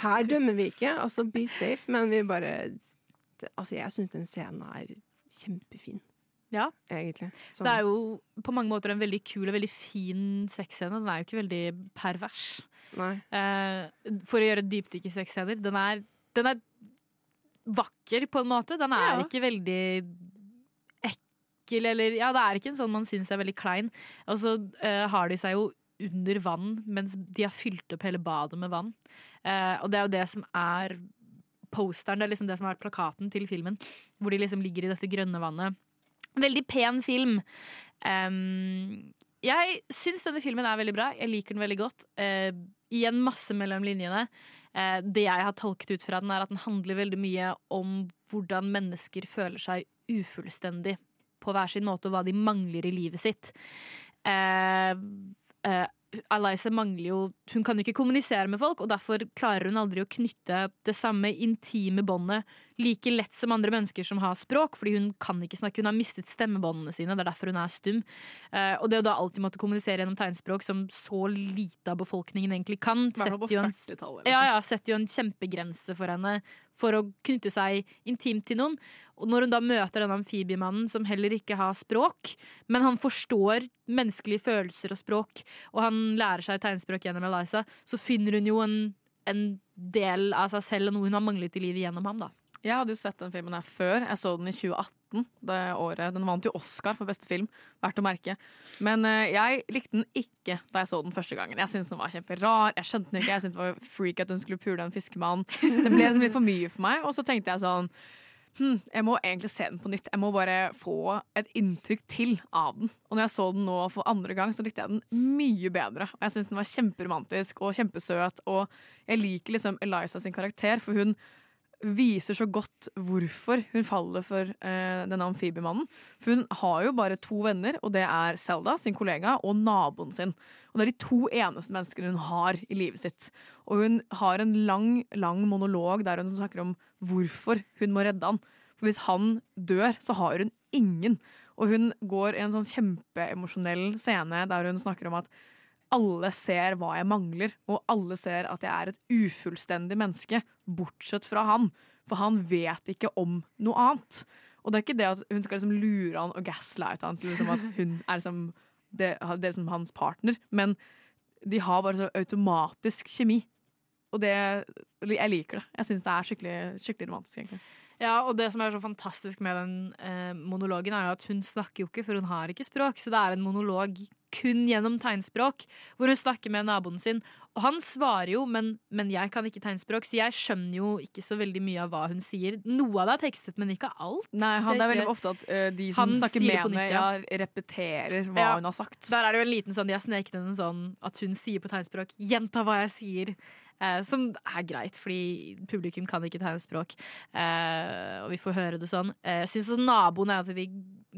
Her dømmer vi ikke. Altså be safe, men vi bare Altså, jeg syns den scenen er kjempefin, Ja. egentlig. Sånn. Det er jo på mange måter en veldig kul og veldig fin sexscene. Den er jo ikke veldig pervers. Nei. Eh, for å gjøre dypdykk i sexscener. Den er, den er vakker på en måte. Den er Ja. ikke veldig ekkel eller Ja, det er ikke en sånn man syns er veldig klein. Og så eh, har de seg jo under vann mens de har fylt opp hele badet med vann. Eh, og det er jo det som er posteren, det er liksom det som har vært plakaten til filmen. Hvor de liksom ligger i dette grønne vannet. Veldig pen film. Um, jeg syns denne filmen er veldig bra. Jeg liker den veldig godt. Uh, igjen masse mellom linjene. Uh, det jeg har tolket ut fra den, er at den handler veldig mye om hvordan mennesker føler seg ufullstendig på hver sin måte, og hva de mangler i livet sitt. Uh Eliza mangler jo Hun kan jo ikke kommunisere med folk, og derfor klarer hun aldri å knytte det samme intime båndet like lett som andre mennesker som har språk, fordi hun kan ikke snakke. Hun har mistet stemmebåndene sine, det er derfor hun er stum. Eh, og det å da alltid måtte kommunisere gjennom tegnspråk, som så lite av befolkningen egentlig kan, setter jo en, 40-tallet, liksom. ja, ja, setter jo en kjempegrense for henne for å knytte seg intimt til noen. Og når hun da møter denne amfibiemannen som heller ikke har språk, men han forstår menneskelige følelser og språk, og han lærer seg tegnspråk gjennom Eliza, så finner hun jo en, en del av seg selv og noe hun har manglet i livet gjennom ham. da. Jeg hadde jo sett den filmen her før. Jeg så den i 2018. Det året. Den vant jo Oscar for beste film. Verdt å merke. Men eh, jeg likte den ikke da jeg så den første gangen. Jeg syntes den var kjemperar. Jeg skjønte den ikke. Jeg syntes det var freak at hun skulle pule en fiskemann. Det ble liksom litt for mye for meg. Og så tenkte jeg sånn hm, Jeg må egentlig se den på nytt. Jeg må bare få et inntrykk til av den. Og når jeg så den nå for andre gang, så likte jeg den mye bedre. Og jeg syns den var kjemperomantisk og kjempesøt. Og jeg liker liksom Eliza sin karakter, for hun viser så godt hvorfor hun faller for eh, denne amfibiemannen. For hun har jo bare to venner, og det er Selda, sin kollega, og naboen sin. Og det er de to eneste menneskene hun har i livet sitt. Og hun har en lang, lang monolog der hun snakker om hvorfor hun må redde han. For hvis han dør, så har hun ingen. Og hun går i en sånn kjempeemosjonell scene der hun snakker om at alle ser hva jeg mangler, og alle ser at jeg er et ufullstendig menneske, bortsett fra han. For han vet ikke om noe annet. Og det er ikke det at hun skal liksom lure han og gaslighte han til liksom at hun er liksom det, det som hans partner, men de har bare så automatisk kjemi. Og det, jeg liker det. Jeg syns det er skikkelig, skikkelig romantisk, egentlig. Ja, og det som er så fantastisk med den eh, monologen, er jo at hun snakker jo ikke, for hun har ikke språk. Så det er en monolog kun gjennom tegnspråk, hvor hun snakker med naboen sin. Og han svarer jo, men, men jeg kan ikke tegnspråk, så jeg skjønner jo ikke så veldig mye av hva hun sier. Noe av det er tekstet, men ikke alt. Nei, han, det er veldig ofte at uh, de som snakker med henne, ja. repeterer hva Ja. hun har sagt. Der er det jo en liten sånn, De har sneket inn en sånn at hun sier på tegnspråk 'gjenta hva jeg sier'. Eh, som er greit, fordi publikum kan ikke tegnspråk. Eh, og vi får høre det sånn. Eh, jeg syns naboen er en av de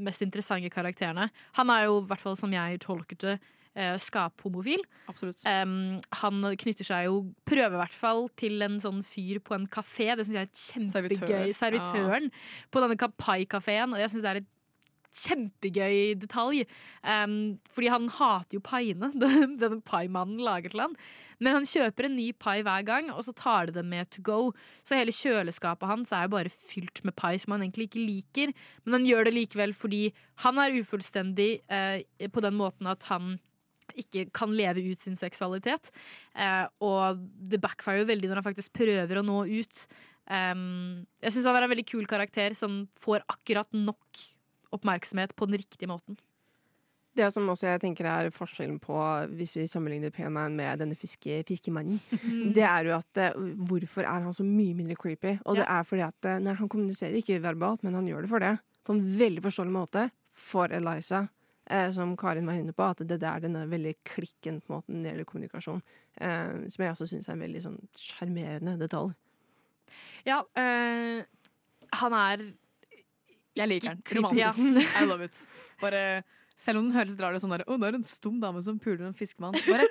mest interessante karakterene. Han er jo, i hvert fall som jeg tolket det, eh, skaphomofil. Um, han knytter seg jo, prøver i hvert fall, til en sånn fyr på en kafé. Det syns jeg er kjempegøy. Servitør. Servitøren på denne Kapai-kafeen. Og jeg syns det er et kjempegøy detalj. Um, fordi han hater jo paiene [laughs] den- denne paimannen lager til han. Men han kjøper en ny pai hver gang, og så tar det det med to go. Så hele kjøleskapet hans er jo bare fylt med pai som han egentlig ikke liker. Men han gjør det likevel fordi han er ufullstendig eh, på den måten at han ikke kan leve ut sin seksualitet. Eh, og det backfirer jo veldig når han faktisk prøver å nå ut. Um, jeg syns han er en veldig kul karakter som får akkurat nok oppmerksomhet på den riktige måten. Det som også jeg tenker er forskjellen på hvis vi sammenligner Penman med denne fiske, fiskemannen, Mm. det er jo at eh, hvorfor er han så mye mindre creepy? Og det er fordi at eh, nei, han kommuniserer ikke verbalt, men han gjør det for det. På en veldig forståelig måte for Eliza. Eh, som Karin var inne på, at det der denne veldig klikken på måten når det gjelder kommunikasjon. Eh, som jeg også syns er en veldig sånn sjarmerende detalj. Ja, eh, han er Jeg liker den. Romantisk. ja. I love it. Bare, selv om den høres rar ut sånn der Å, det er en stum dame som puler en fiskemann. Bare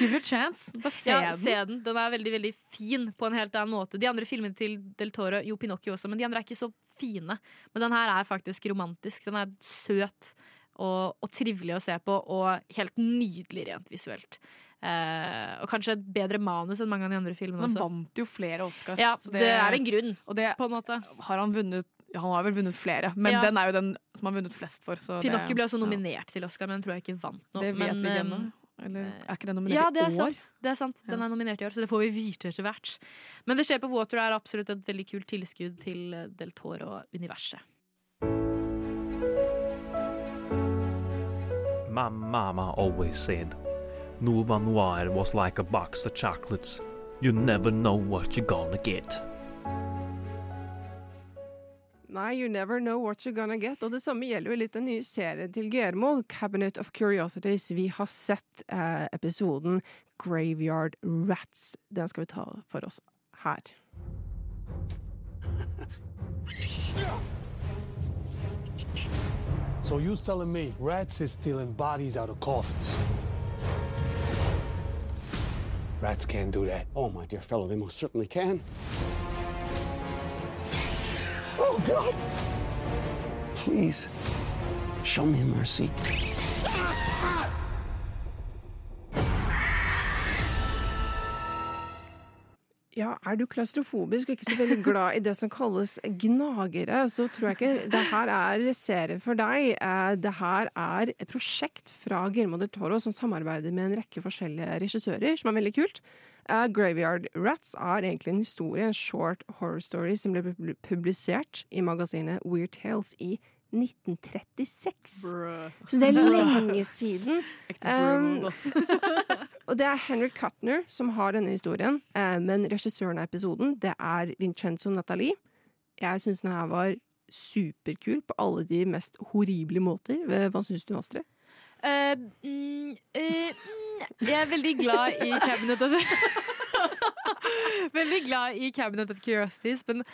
give it a chance. Bare se ja, den. se den. Den er veldig veldig fin på en helt annen måte. De andre filmene til Del Toro, jo Pinocchio også, men de andre er ikke så fine. Men den her er faktisk romantisk. Den er søt og, og trivelig å se på, og helt nydelig rent visuelt. Eh, og kanskje et bedre manus enn mange av de andre filmene Han vant jo flere Oscar. Ja, så det, er en grunn, det på en måte. har han vunnet Han har vel vunnet flere, men Ja. den er jo den som har vunnet flest for. Så Pinocchio det, ble også nominert til Oscar, men tror jeg ikke vant noe. Det vet men, vi ikke eh, ennå. Eller er ikke den nominert ja, i det er år? sant. Det er sant. Den er nominert i år, så det får vi vite etter hvert. Men The Shape of Water er absolutt et veldig kult tilskudd til eh, Del Toro-universet. My mama always said, Nova Noir was like a box of chocolates. You never know what you're gonna get. Nei, you never know what you're gonna get. Og det samme gjelder jo litt den nye serien til Guillermo, Cabinet of Curiosities. Vi har sett eh, episoden Graveyard Rats. Den skal vi ta for oss her. So you're telling me rats is stealing bodies out of coffins? Rats can't do that. Oh, my dear fellow, they most certainly can. Oh, God! Please, show me mercy. Ja, er du klaustrofobisk og ikke så veldig glad i det som kalles gnagere, så tror jeg ikke det her er serie for deg. Eh, Det her er et prosjekt fra Guillermo del Toro som samarbeider med en rekke forskjellige regissører, som er veldig kult. Eh, Graveyard Rats er egentlig en historie, en short horror story, som ble publisert i magasinet Weird Tales i 1936. Så det er [laughs] lenge siden. Um, [laughs] og det er Henry Cutner som har denne historien, uh, men regissøren av episoden det er Vincenzo Nathalie. Jeg syns den her var superkul på alle de mest horrible måter. Hva syns du, Astrid? Eh, mm, eh, mm, jeg er veldig glad i Cabinet of [laughs] Veldig glad i Cabinet of Curiosities, men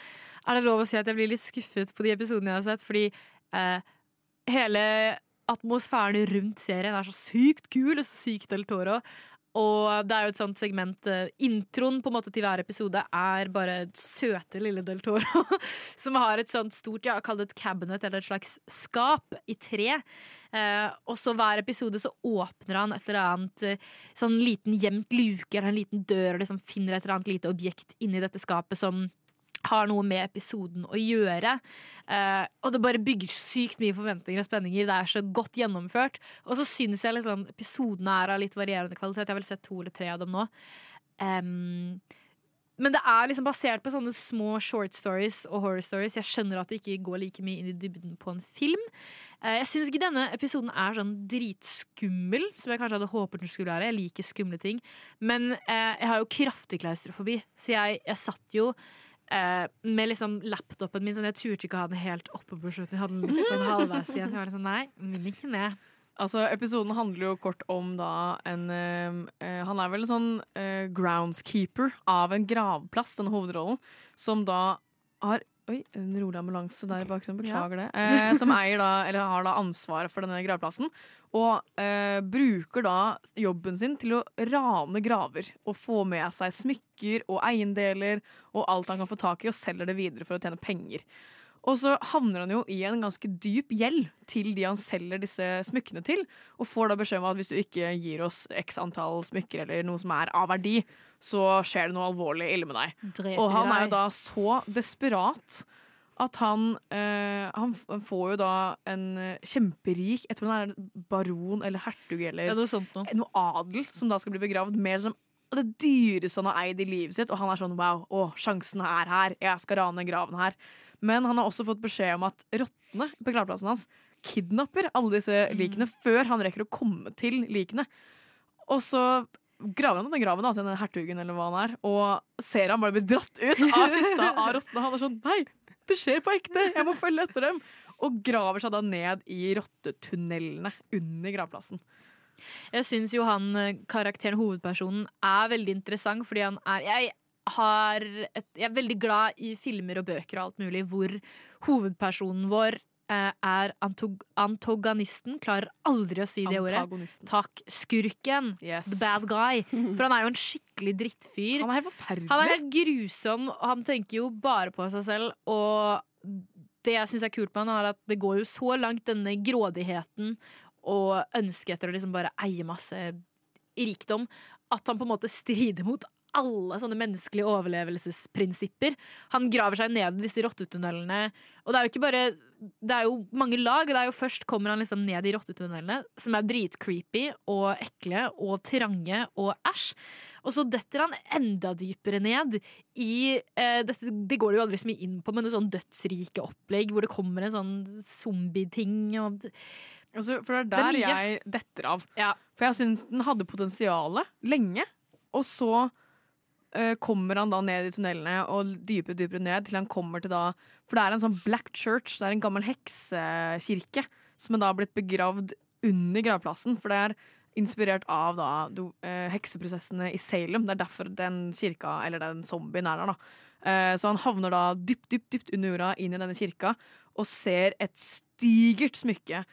er det lov å si at jeg blir litt skuffet på de episodene jeg har sett, fordi eh, hele atmosfæren rundt serien er så sykt kul og så sykt Del Toro. Og det er jo et sånt segment eh, Introen på en måte til hver episode er bare søte lille Del Toro. [laughs] som har et sånt stort, ja, kall et cabinet eller et slags skap i tre. Eh, og så hver episode så åpner han et eller annet eh, sånn liten gjemt luke eller en liten dør og liksom finner et eller annet lite objekt inni dette skapet som har noe med episoden å gjøre. Eh, og det bare bygger sykt mye forventninger og spenninger. Det er så godt gjennomført. Og så syns jeg liksom episodene er av litt varierende kvalitet. Jeg har vel sett to eller tre av dem nå. Um, men det er liksom basert på sånne små short stories og horror stories. Jeg skjønner at det ikke går like mye inn i dybden på en film. Eh, Jeg syns ikke denne episoden er sånn dritskummel, som jeg kanskje hadde håpet den skulle være. Jeg liker skumle ting. Men eh, jeg har jo kraftig klaustrofobi, så jeg, jeg satt jo eh, med liksom laptopen min sånn, Jeg turte ikke å ha den helt oppe på slutten. Jeg hadde den litt sånn halvveis igjen. Jeg var sånn, nei, vil ikke ned. Altså, Episoden handler jo kort om da en eh, Han er vel en sånn eh, groundskeeper av en gravplass, denne hovedrollen, som da har Oi, en rolig ambulanse der i bakgrunnen. Beklager det. Eh, som eier da, eller har da ansvaret for denne gravplassen. Og eh, bruker da jobben sin til å rane graver og få med seg smykker og eiendeler og alt han kan få tak i, og selger det videre for å tjene penger. Og så havner han jo i en ganske dyp gjeld til de han selger disse smykkene til, og får da beskjed om at hvis du ikke gir oss x antall smykker eller noe som er av verdi, så skjer det noe alvorlig ille med deg. Dreper Og han er jo da så desperat at han, eh, han får jo da en eh, kjemperik Jeg tror han er baron eller hertug eller Ja, noe noe adel som da skal bli begravd mer som det dyreste han har eid i livet sitt. Og han er sånn wow, å, sjansen er her, jeg skal rane graven her. Men han har også fått beskjed om at rottene på gravplassen hans kidnapper alle disse likene før han rekker å komme til likene. Og så graver han den graven da, til denne hertugen eller hva han er, og ser han bare bli dratt ut av [laughs] kista av rottene. Han er sånn nei, det skjer på ekte, jeg må følge etter dem. Og graver seg da ned i rottetunnelene under gravplassen. Jeg syns jo han eh, karakteren, hovedpersonen, er veldig interessant fordi han er Jeg, et, jeg er veldig glad i filmer og bøker og alt mulig hvor hovedpersonen vår eh, er antog antagonisten. Klarer aldri å si det ordet. Takk. Skurken. The bad guy. [laughs] For han er jo en skikkelig drittfyr. Han er helt forferdelig. Han er helt grusom, og han tenker jo bare på seg selv. Og det jeg syns er kult med han, er at det går jo så langt, denne grådigheten og ønsket etter å liksom bare eie masse rikdom, at han på en måte strider mot alle sånne menneskelige overlevelsesprinsipper. Han graver seg ned i disse rottetunnelene. Og det er jo ikke bare Det er jo mange lag. Det er jo Først kommer han liksom ned i rottetunnelene, som er dritcreepy og ekle og trange og æsj. Og så detter han enda dypere ned i eh, dette, Det går det jo aldri så mye inn på, men noe sånn dødsrike opplegg hvor det kommer en sånn zombie-ting. og Altså, for det er Det er der jeg detter av. For jeg syns den hadde potensialet lenge, og så kommer han da ned i tunnelene og dypere dypere ned til han kommer til da For det er en sånn black church, det er en gammel heksekirke som er da blitt begravd under gravplassen. For det er inspirert av da do, eh, hekseprosessene i Salem. Det er derfor den kirka, eller den zombien, er der. da. Eh, så han havner da dypt, dypt, dypt under jorda inn i denne kirka og ser et stigert smykke.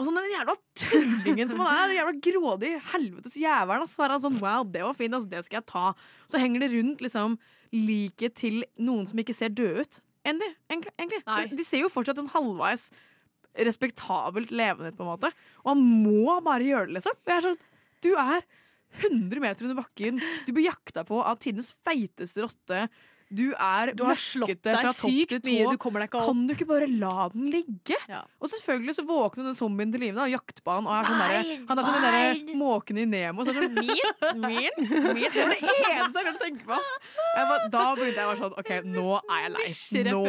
Og sånn den jævla tullingen som han er, den jævla grådig helvetes jævelen, så er han sånn wow, det var fint, altså, det skal jeg ta. Så henger det rundt liksom liket til noen som ikke ser døde ut. Enn egentlig, egentlig. De, de ser jo fortsatt en halvveis respektabelt levende ut, på en måte. Og han må bare gjøre det, liksom. Det er sånn, du er 100 meter under bakken, du blir jakta på av tidenes feiteste rotte. Du er Du har slått deg fra topp sykt til mye, tå. du kommer deg ikke opp. Kan du ikke bare la den ligge? Og selvfølgelig så våkner den zombien til live og jakter på han. Og er sånn derre- han er sånn den derre måken i Nemo. Så er sånn, min, min, [laughs] min. Det er det eneste jeg å tenke på. ass. Jeg var, da begynte jeg å være sånn OK, nå er jeg lei. Nå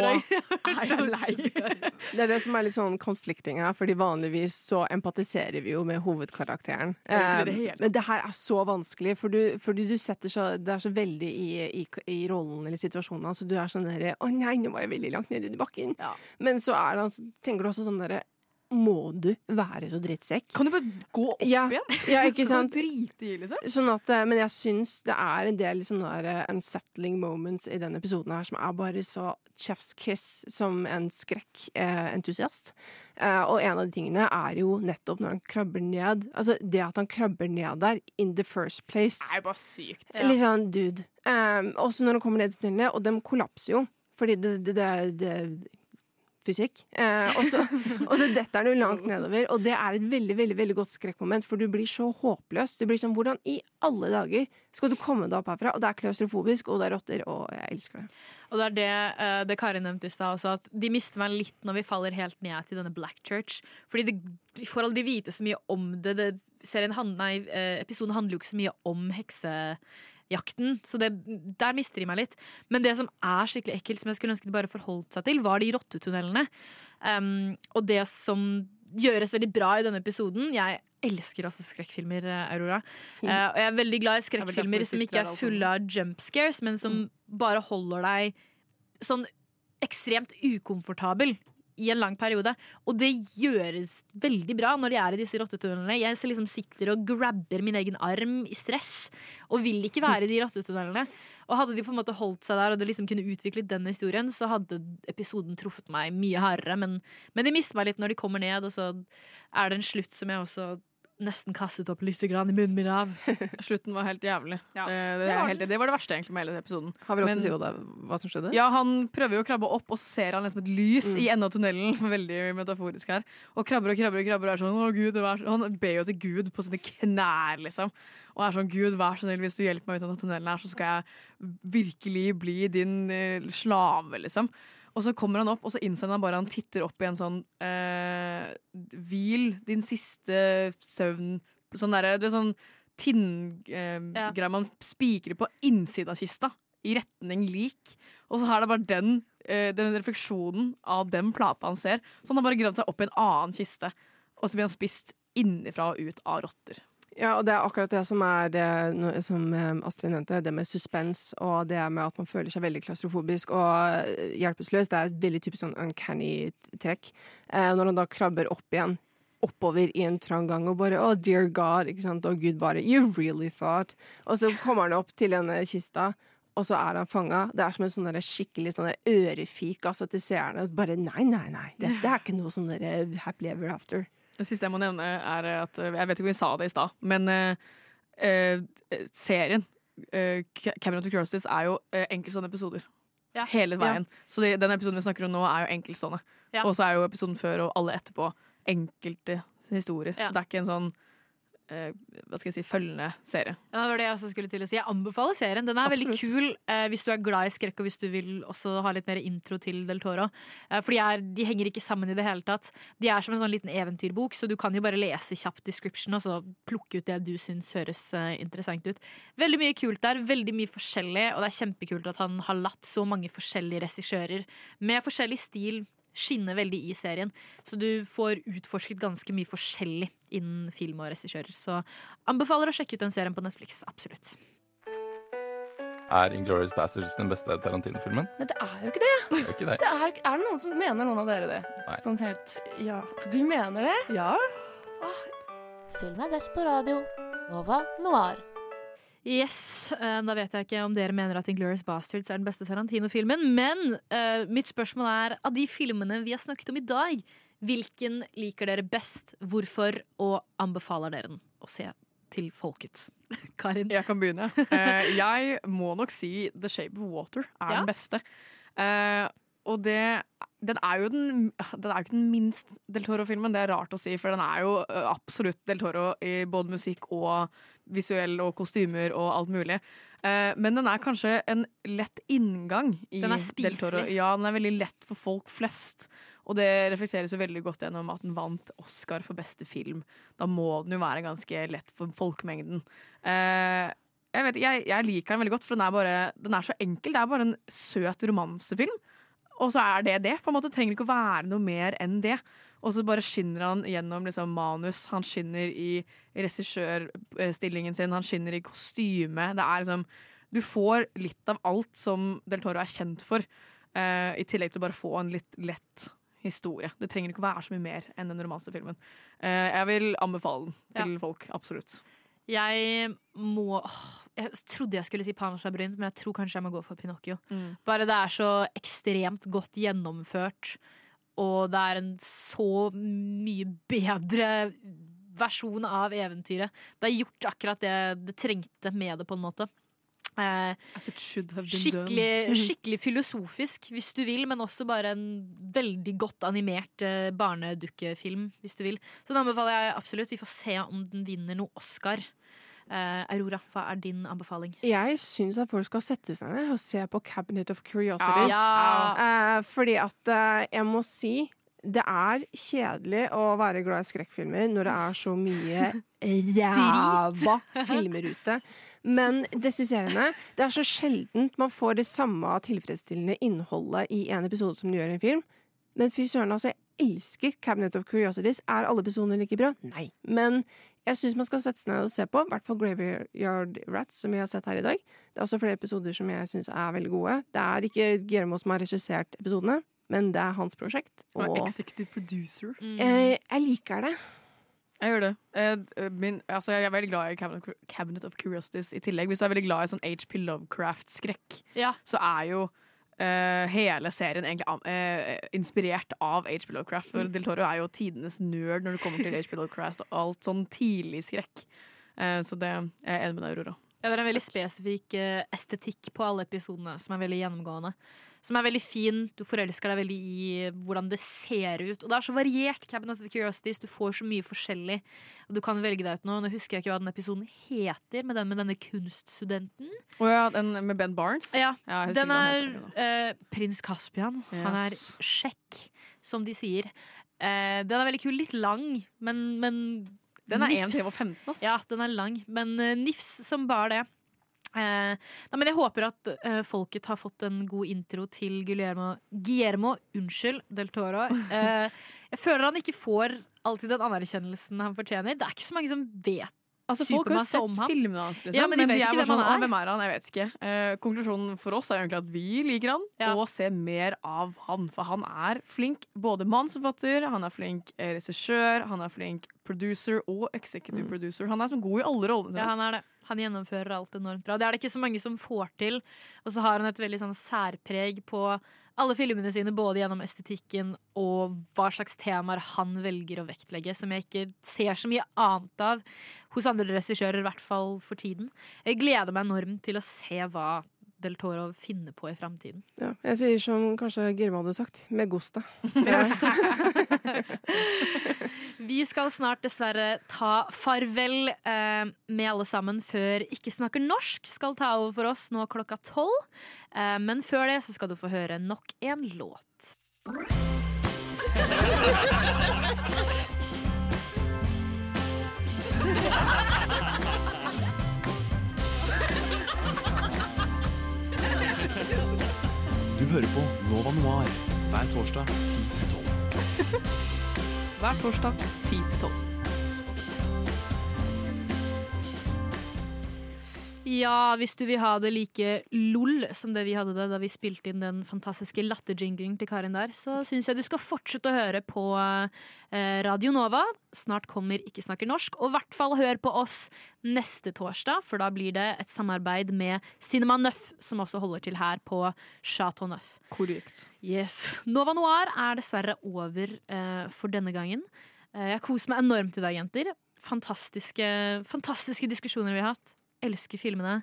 er jeg lei. [laughs] Det er det som er litt sånn konflikting her, fordi vanligvis så empatiserer vi jo med hovedkarakteren. Ja, Eh, Men det her er så vanskelig, fordi, du, fordi du setter så Det er så veldig i, i, i rollen eller situasjonen hans, så du er sånn derre Å nei, nå var jeg veldig langt nede i bakken. Men så er det, tenker du også sånn derre må du være så drittsekk? Kan du bare gå opp ja, igjen? Ja, ikke [laughs] sant? drite i, liksom. Sånn at, eh, men jeg syns det er en del sånne der, eh, unsettling moments i denne episoden her som er bare så chef's kiss som en skrekkentusiast. Eh, og en av de tingene er jo nettopp når han krabber ned. Altså det at han krabber ned der in the first place. Det er bare sykt. Litt sånn dude. Um, også når han kommer ned i tunnelene, og de kollapser jo. Fordi det, det, det, det fysikk. Eh, og, så, og så detter du langt nedover, og det er et veldig veldig, veldig godt skrekkmoment, for du blir så håpløs. Du blir sånn, Hvordan i alle dager skal du komme deg opp herfra? Og det er klaustrofobisk, og det er rotter, og jeg elsker det. Og det er det, eh, det Kari nevnte i stad også, at de mister meg litt når vi faller helt ned til denne Black Church. Fordi det, vi får aldri vite så mye om det. det serien nei, eh, episoden handler jo ikke så mye om heksejakten, så det, der mister de meg litt. Men det som er skikkelig ekkelt, som jeg skulle ønske de bare forholdt seg til, var de rottetunnelene. Um, og det som gjøres veldig bra i denne episoden Jeg elsker også skrekkfilmer, eh, Aurora. Uh, [laughs] og jeg er veldig glad i skrekkfilmer som ikke er fulle av jump scares, men som bare holder deg sånn ekstremt ukomfortabel i en lang periode. Og det gjøres veldig bra når de er i disse rottetunnelene. Jeg liksom sitter og grabber min egen arm i stress og vil ikke være i de rottetunnelene. Og hadde de på en måte holdt seg der og det liksom kunne utviklet den historien, så hadde episoden truffet meg mye hardere. Men, men de mister meg litt når de kommer ned, og så er det en slutt som jeg også nesten kastet opp litt grann i munnen min av. [laughs] Slutten var helt jævlig. Ja. det, det er var helt, det var det verste egentlig med hele episoden. Har vi lov til å si hva, hva som skjedde? Ja, han prøver jo å krabbe opp, og så ser han liksom et lys Mm. i enden av tunnelen. [laughs] Veldig metaforisk her. Og krabber og krabber og krabber. Og er sånn, å Gud, vær så-" Han ber jo til Gud på sine knær, liksom. Og er sånn, Gud, vær så snill, hvis du hjelper meg ut av tunnelen her, så skal jeg virkelig bli din eh, slave, liksom. Og så kommer han opp, og så innser han bare han titter opp i en sånn eh, Hvil din siste søvn Sånn derre Du er sånn tinngreie man spikrer på innsiden av kista. I retning lik. Og så er det bare den, eh, den refleksjonen av den plata han ser. Så han har bare gravd seg opp i en annen kiste. Og så blir han spist innenfra og ut av rotter. Ja, og det er akkurat det som er det som eh, Astrid nevnte, det med suspens og det med at man føler seg veldig klaustrofobisk og eh, hjelpeløs. Det er et veldig typisk sånn uncanny trekk. Eh, når han da krabber opp igjen, oppover i en trang gang og bare oh dear God, ikke sant, og Gud bare you really thought. Og så kommer han opp til denne kista. Og så er han fanga. Det er som en sånn skikkelig sånn ørefik altså, til seerne. Bare nei, nei, nei. Dette er ikke noe sånn eh, happily ever after. Det siste jeg må nevne, er at eh, Jeg vet ikke om vi sa det i stad, men eh, eh, serien uh, Cameron to Curiosities er jo uh, enkeltstående episoder. Hele veien. Så det, den episoden vi snakker om nå, er jo enkeltstående. Ja. Og så er jo episoden før og alle etterpå enkelte historier. Så det er ikke en sånn eh, hva skal jeg si, følgende serie. Ja, det var det jeg også skulle til å si. Jeg anbefaler serien. Den er veldig kul eh, hvis du er glad i skrekk, og hvis du vil også ha litt mer intro til Del Toro. Eh, for de, er, de henger ikke sammen i det hele tatt. De er som en sånn liten eventyrbok, så du kan jo bare lese kjapt description og så plukke ut det du syns høres eh, interessant ut. Veldig mye kult der, veldig mye forskjellig, og det er kjempekult at han har latt så mange forskjellige regissører med forskjellig stil skinne veldig i serien. Så du får utforsket ganske mye forskjellig innen film og regissører. Så anbefaler å sjekke ut den serien på Netflix. Absolutt. Er Inglourious Bastards den beste Tarantino-filmen? Nei, det er jo ikke det. Det er ikke det. det er, er det noen som mener noen av dere det? Nei. Sånn helt Ja. Du mener det? Ja. Film er best på radio. Nova Noir. Yes, eh, Da vet jeg ikke om dere mener at Inglourious Bastards er den beste Tarantino-filmen, men uh, mitt spørsmål er av de filmene vi har snakket om i dag, hvilken liker dere best, hvorfor, og anbefaler dere den å se til folkets? [laughs] Karin? Jeg kan begynne. Uh, [laughs] jeg må nok si The Shape of Water er Ja. den beste. Eh, og det den er jo den, den er ikke den minst Del Toro-filmen, det er rart å si, for den er jo absolutt Del Toro i både musikk og visuell og kostymer og alt mulig. Eh, men den er kanskje en lett inngang i Den er Del Toro. Ja, den er veldig lett for folk flest. Og det reflekteres jo veldig godt gjennom at den vant Oscar for beste film. Da må den jo være ganske lett for folkemengden. Eh, jeg, vet, jeg, jeg liker den veldig godt, for den er, bare, den er så enkel. Det er bare en søt romansefilm. Og så er det det. på en måte Trenger ikke å være noe mer enn det. Og så bare skinner han gjennom liksom, manus. Han skinner i regissørstillingen sin, han skinner i kostyme. Det er liksom Du får litt av alt som Del Toro er kjent for, uh, i tillegg til å bare få en litt lett historie. Det trenger ikke å være så mye mer enn den romansefilmen. Uh, jeg vil anbefale den til folk. Absolutt. Jeg må åh, Jeg trodde jeg skulle si Panos labyrint, men jeg tror kanskje jeg må gå for Pinocchio. Mm. Bare det er så ekstremt godt gjennomført, og det er en så mye bedre versjon av eventyret. Det er gjort akkurat det det trengte med det, på en måte. Eh, skikkelig, [laughs] skikkelig filosofisk, hvis du vil, men også bare en veldig godt animert eh, barnedukkefilm, hvis du vil. Så den anbefaler jeg absolutt. Vi får se om den vinner noe Oscar. Eh, Aurora, hva er din anbefaling? Jeg syns at folk skal sette seg ned og se på Cabinet of Curiosities. Ja. Eh, fordi at eh, jeg må si det er kjedelig å være glad i skrekkfilmer når det er så mye [laughs] ræva filmer ute. Men disse Det er så sjeldent man får det samme tilfredsstillende innholdet i en episode som du gjør i en film. Men fy søren, altså, jeg elsker Cabinet of Curiosities. Er alle episodene like bra? Nei. Men jeg syns man skal sette seg ned og se på. I hvert fall Graveyard Rats, som vi har sett her i dag. Det er også flere episoder som jeg syns er veldig gode. Det er ikke Guillermo som har regissert episodene, men det er hans prosjekt. Og Og executive producer. eh, jeg liker det. Jeg gjør det. Eh, Min, altså jeg er veldig glad i Cabinet of- Cabinet of Curiosities i tillegg. Hvis du er veldig glad i sånn HP Lovecraft-skrekk, Ja. så er jo Uh, hele serien egentlig eh, inspirert av HP Lovecraft. For Mm. Del Toro er jo tidenes nerd når det kommer til [laughs] HP Lovecraft og alt sånn tidlig skrekk. Uh, så det jeg er enig med deg, Aurora. Ja, det er en veldig spesifikk eh, estetikk på alle episodene, som er veldig gjennomgående. Som er veldig fin. Du forelsker deg veldig i hvordan det ser ut. Og det er så variert. Cabinet of Curiosities. Du får så mye forskjellig. Og du kan velge deg ut nå. Nå husker jeg ikke hva den episoden heter, men den med denne kunststudenten. Å ja, den med Ben Barnes? Ja, ja den er den eh, prins Caspian. Han er sjekk, som de sier. Eh, den er veldig kul. Litt lang, men, men Den er nifs. 1 time og 15, ass. Ja, den er lang, men uh, nifs som bar det. Eh, nei, men jeg håper at eh, folket har fått en god intro til Guillermo Guillermo, unnskyld, del Toro. [laughs] Eh, jeg føler han ikke får alltid den anerkjennelsen han fortjener. Det er ikke så mange som vet Altså, folk har jo sett ham. filmene hans, liksom. Ja, men de vet er ikke hvem han sånn, er. Hvem er han? Jeg vet ikke. Eh, konklusjonen for oss er egentlig at vi liker han, og ser mer av han. For han er flink både mannsforfatter, han er flink eh, regissør, han er flink producer og executive producer. Han er som god i alle rollene. Ja, han er det. Han gjennomfører alt enormt bra. Det er det ikke så mange som får til. Og så har han et veldig sånn særpreg på alle filmene sine, både gjennom estetikken og hva slags temaer han velger å vektlegge, som jeg ikke ser så mye annet av hos andre regissører, i hvert fall for tiden. Jeg gleder meg enormt til å se hva del Toro finne på i framtiden. Ja, jeg sier som kanskje Girma hadde sagt, med gusta. [laughs] Vi skal snart dessverre ta farvel eh, med alle sammen før Ikke snakker norsk skal ta over for oss nå klokka tolv. Eh, men før det så skal du få høre nok en låt. [laughs] hører på Nova Noir hver torsdag 10 til 12. [laughs] Hver torsdag 10 til 12. Ja, hvis du vil ha det like lol som det vi hadde det da vi spilte inn den fantastiske latterjinglen til Karin der, så syns jeg du skal fortsette å høre på eh, Radio Nova. Snart kommer Ikke snakker norsk. Og i hvert fall hør på oss neste torsdag, for da blir det et samarbeid med Cinema Nøff, som også holder til her på Chateau Neuf. Korrekt. Yes. Nova Noir er dessverre over eh, for denne gangen. Eh, jeg koser meg enormt i dag, jenter. Fantastiske, fantastiske diskusjoner vi har hatt. Elsker filmene.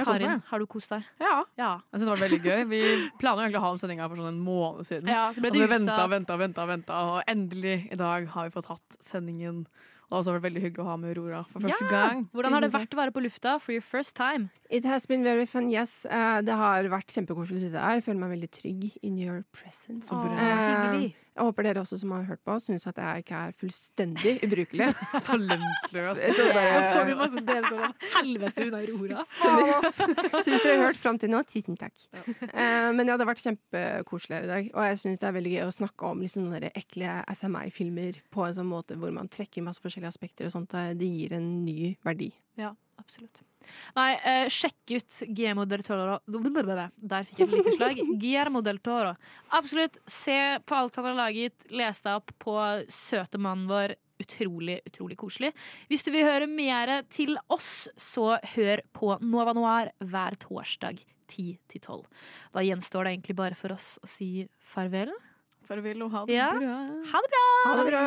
Karin, har du kost deg? Ja. Ja. Jeg synes det var veldig gøy. Vi planla egentlig å ha en sending her for sånn en måned siden. Ja, så ble og vi venta, venta, venta, venta, og endelig i dag har vi fått hatt sendingen. Og det har også vært veldig hyggelig å ha med Aurora for første Ja! gang. Hvordan har det vært å være på lufta for your first time? It has been very fun, yes. Uh, det har vært kjempekoselig å sitte her. Føler meg veldig trygg in your presence. Åh, uh, hyggelig. Jeg håper dere også som har hørt på, syns at jeg ikke er fullstendig ubrukelig. [laughs] Talentløs. Så bare- Da får vi masse delskål helvete hun Aurora. Så så hvis dere har hørt fram til nå, tusen takk. Eh, men ja, det har vært kjempekoselig i dag. Og jeg syns det er veldig gøy å snakke om liksom sånne der ekle SMI-filmer på en sånn måte hvor man trekker masse forskjellige aspekter og sånt. Det gir en ny verdi. Ja, absolutt. Nei, eh, sjekk ut Guillermo del Toro. Der fikk jeg et lite slag. [laughs] Guillermo del Toro. Absolutt. Se på alt han har laget. Les deg opp på søte mannen vår. Utrolig, utrolig koselig. Hvis du vil høre mer til oss, så hør på Nova Noir hver torsdag 10 til 12. Da gjenstår det egentlig bare for oss å si farvel. Farvel og ha det Ja. bra. Ha det bra! Ha det bra.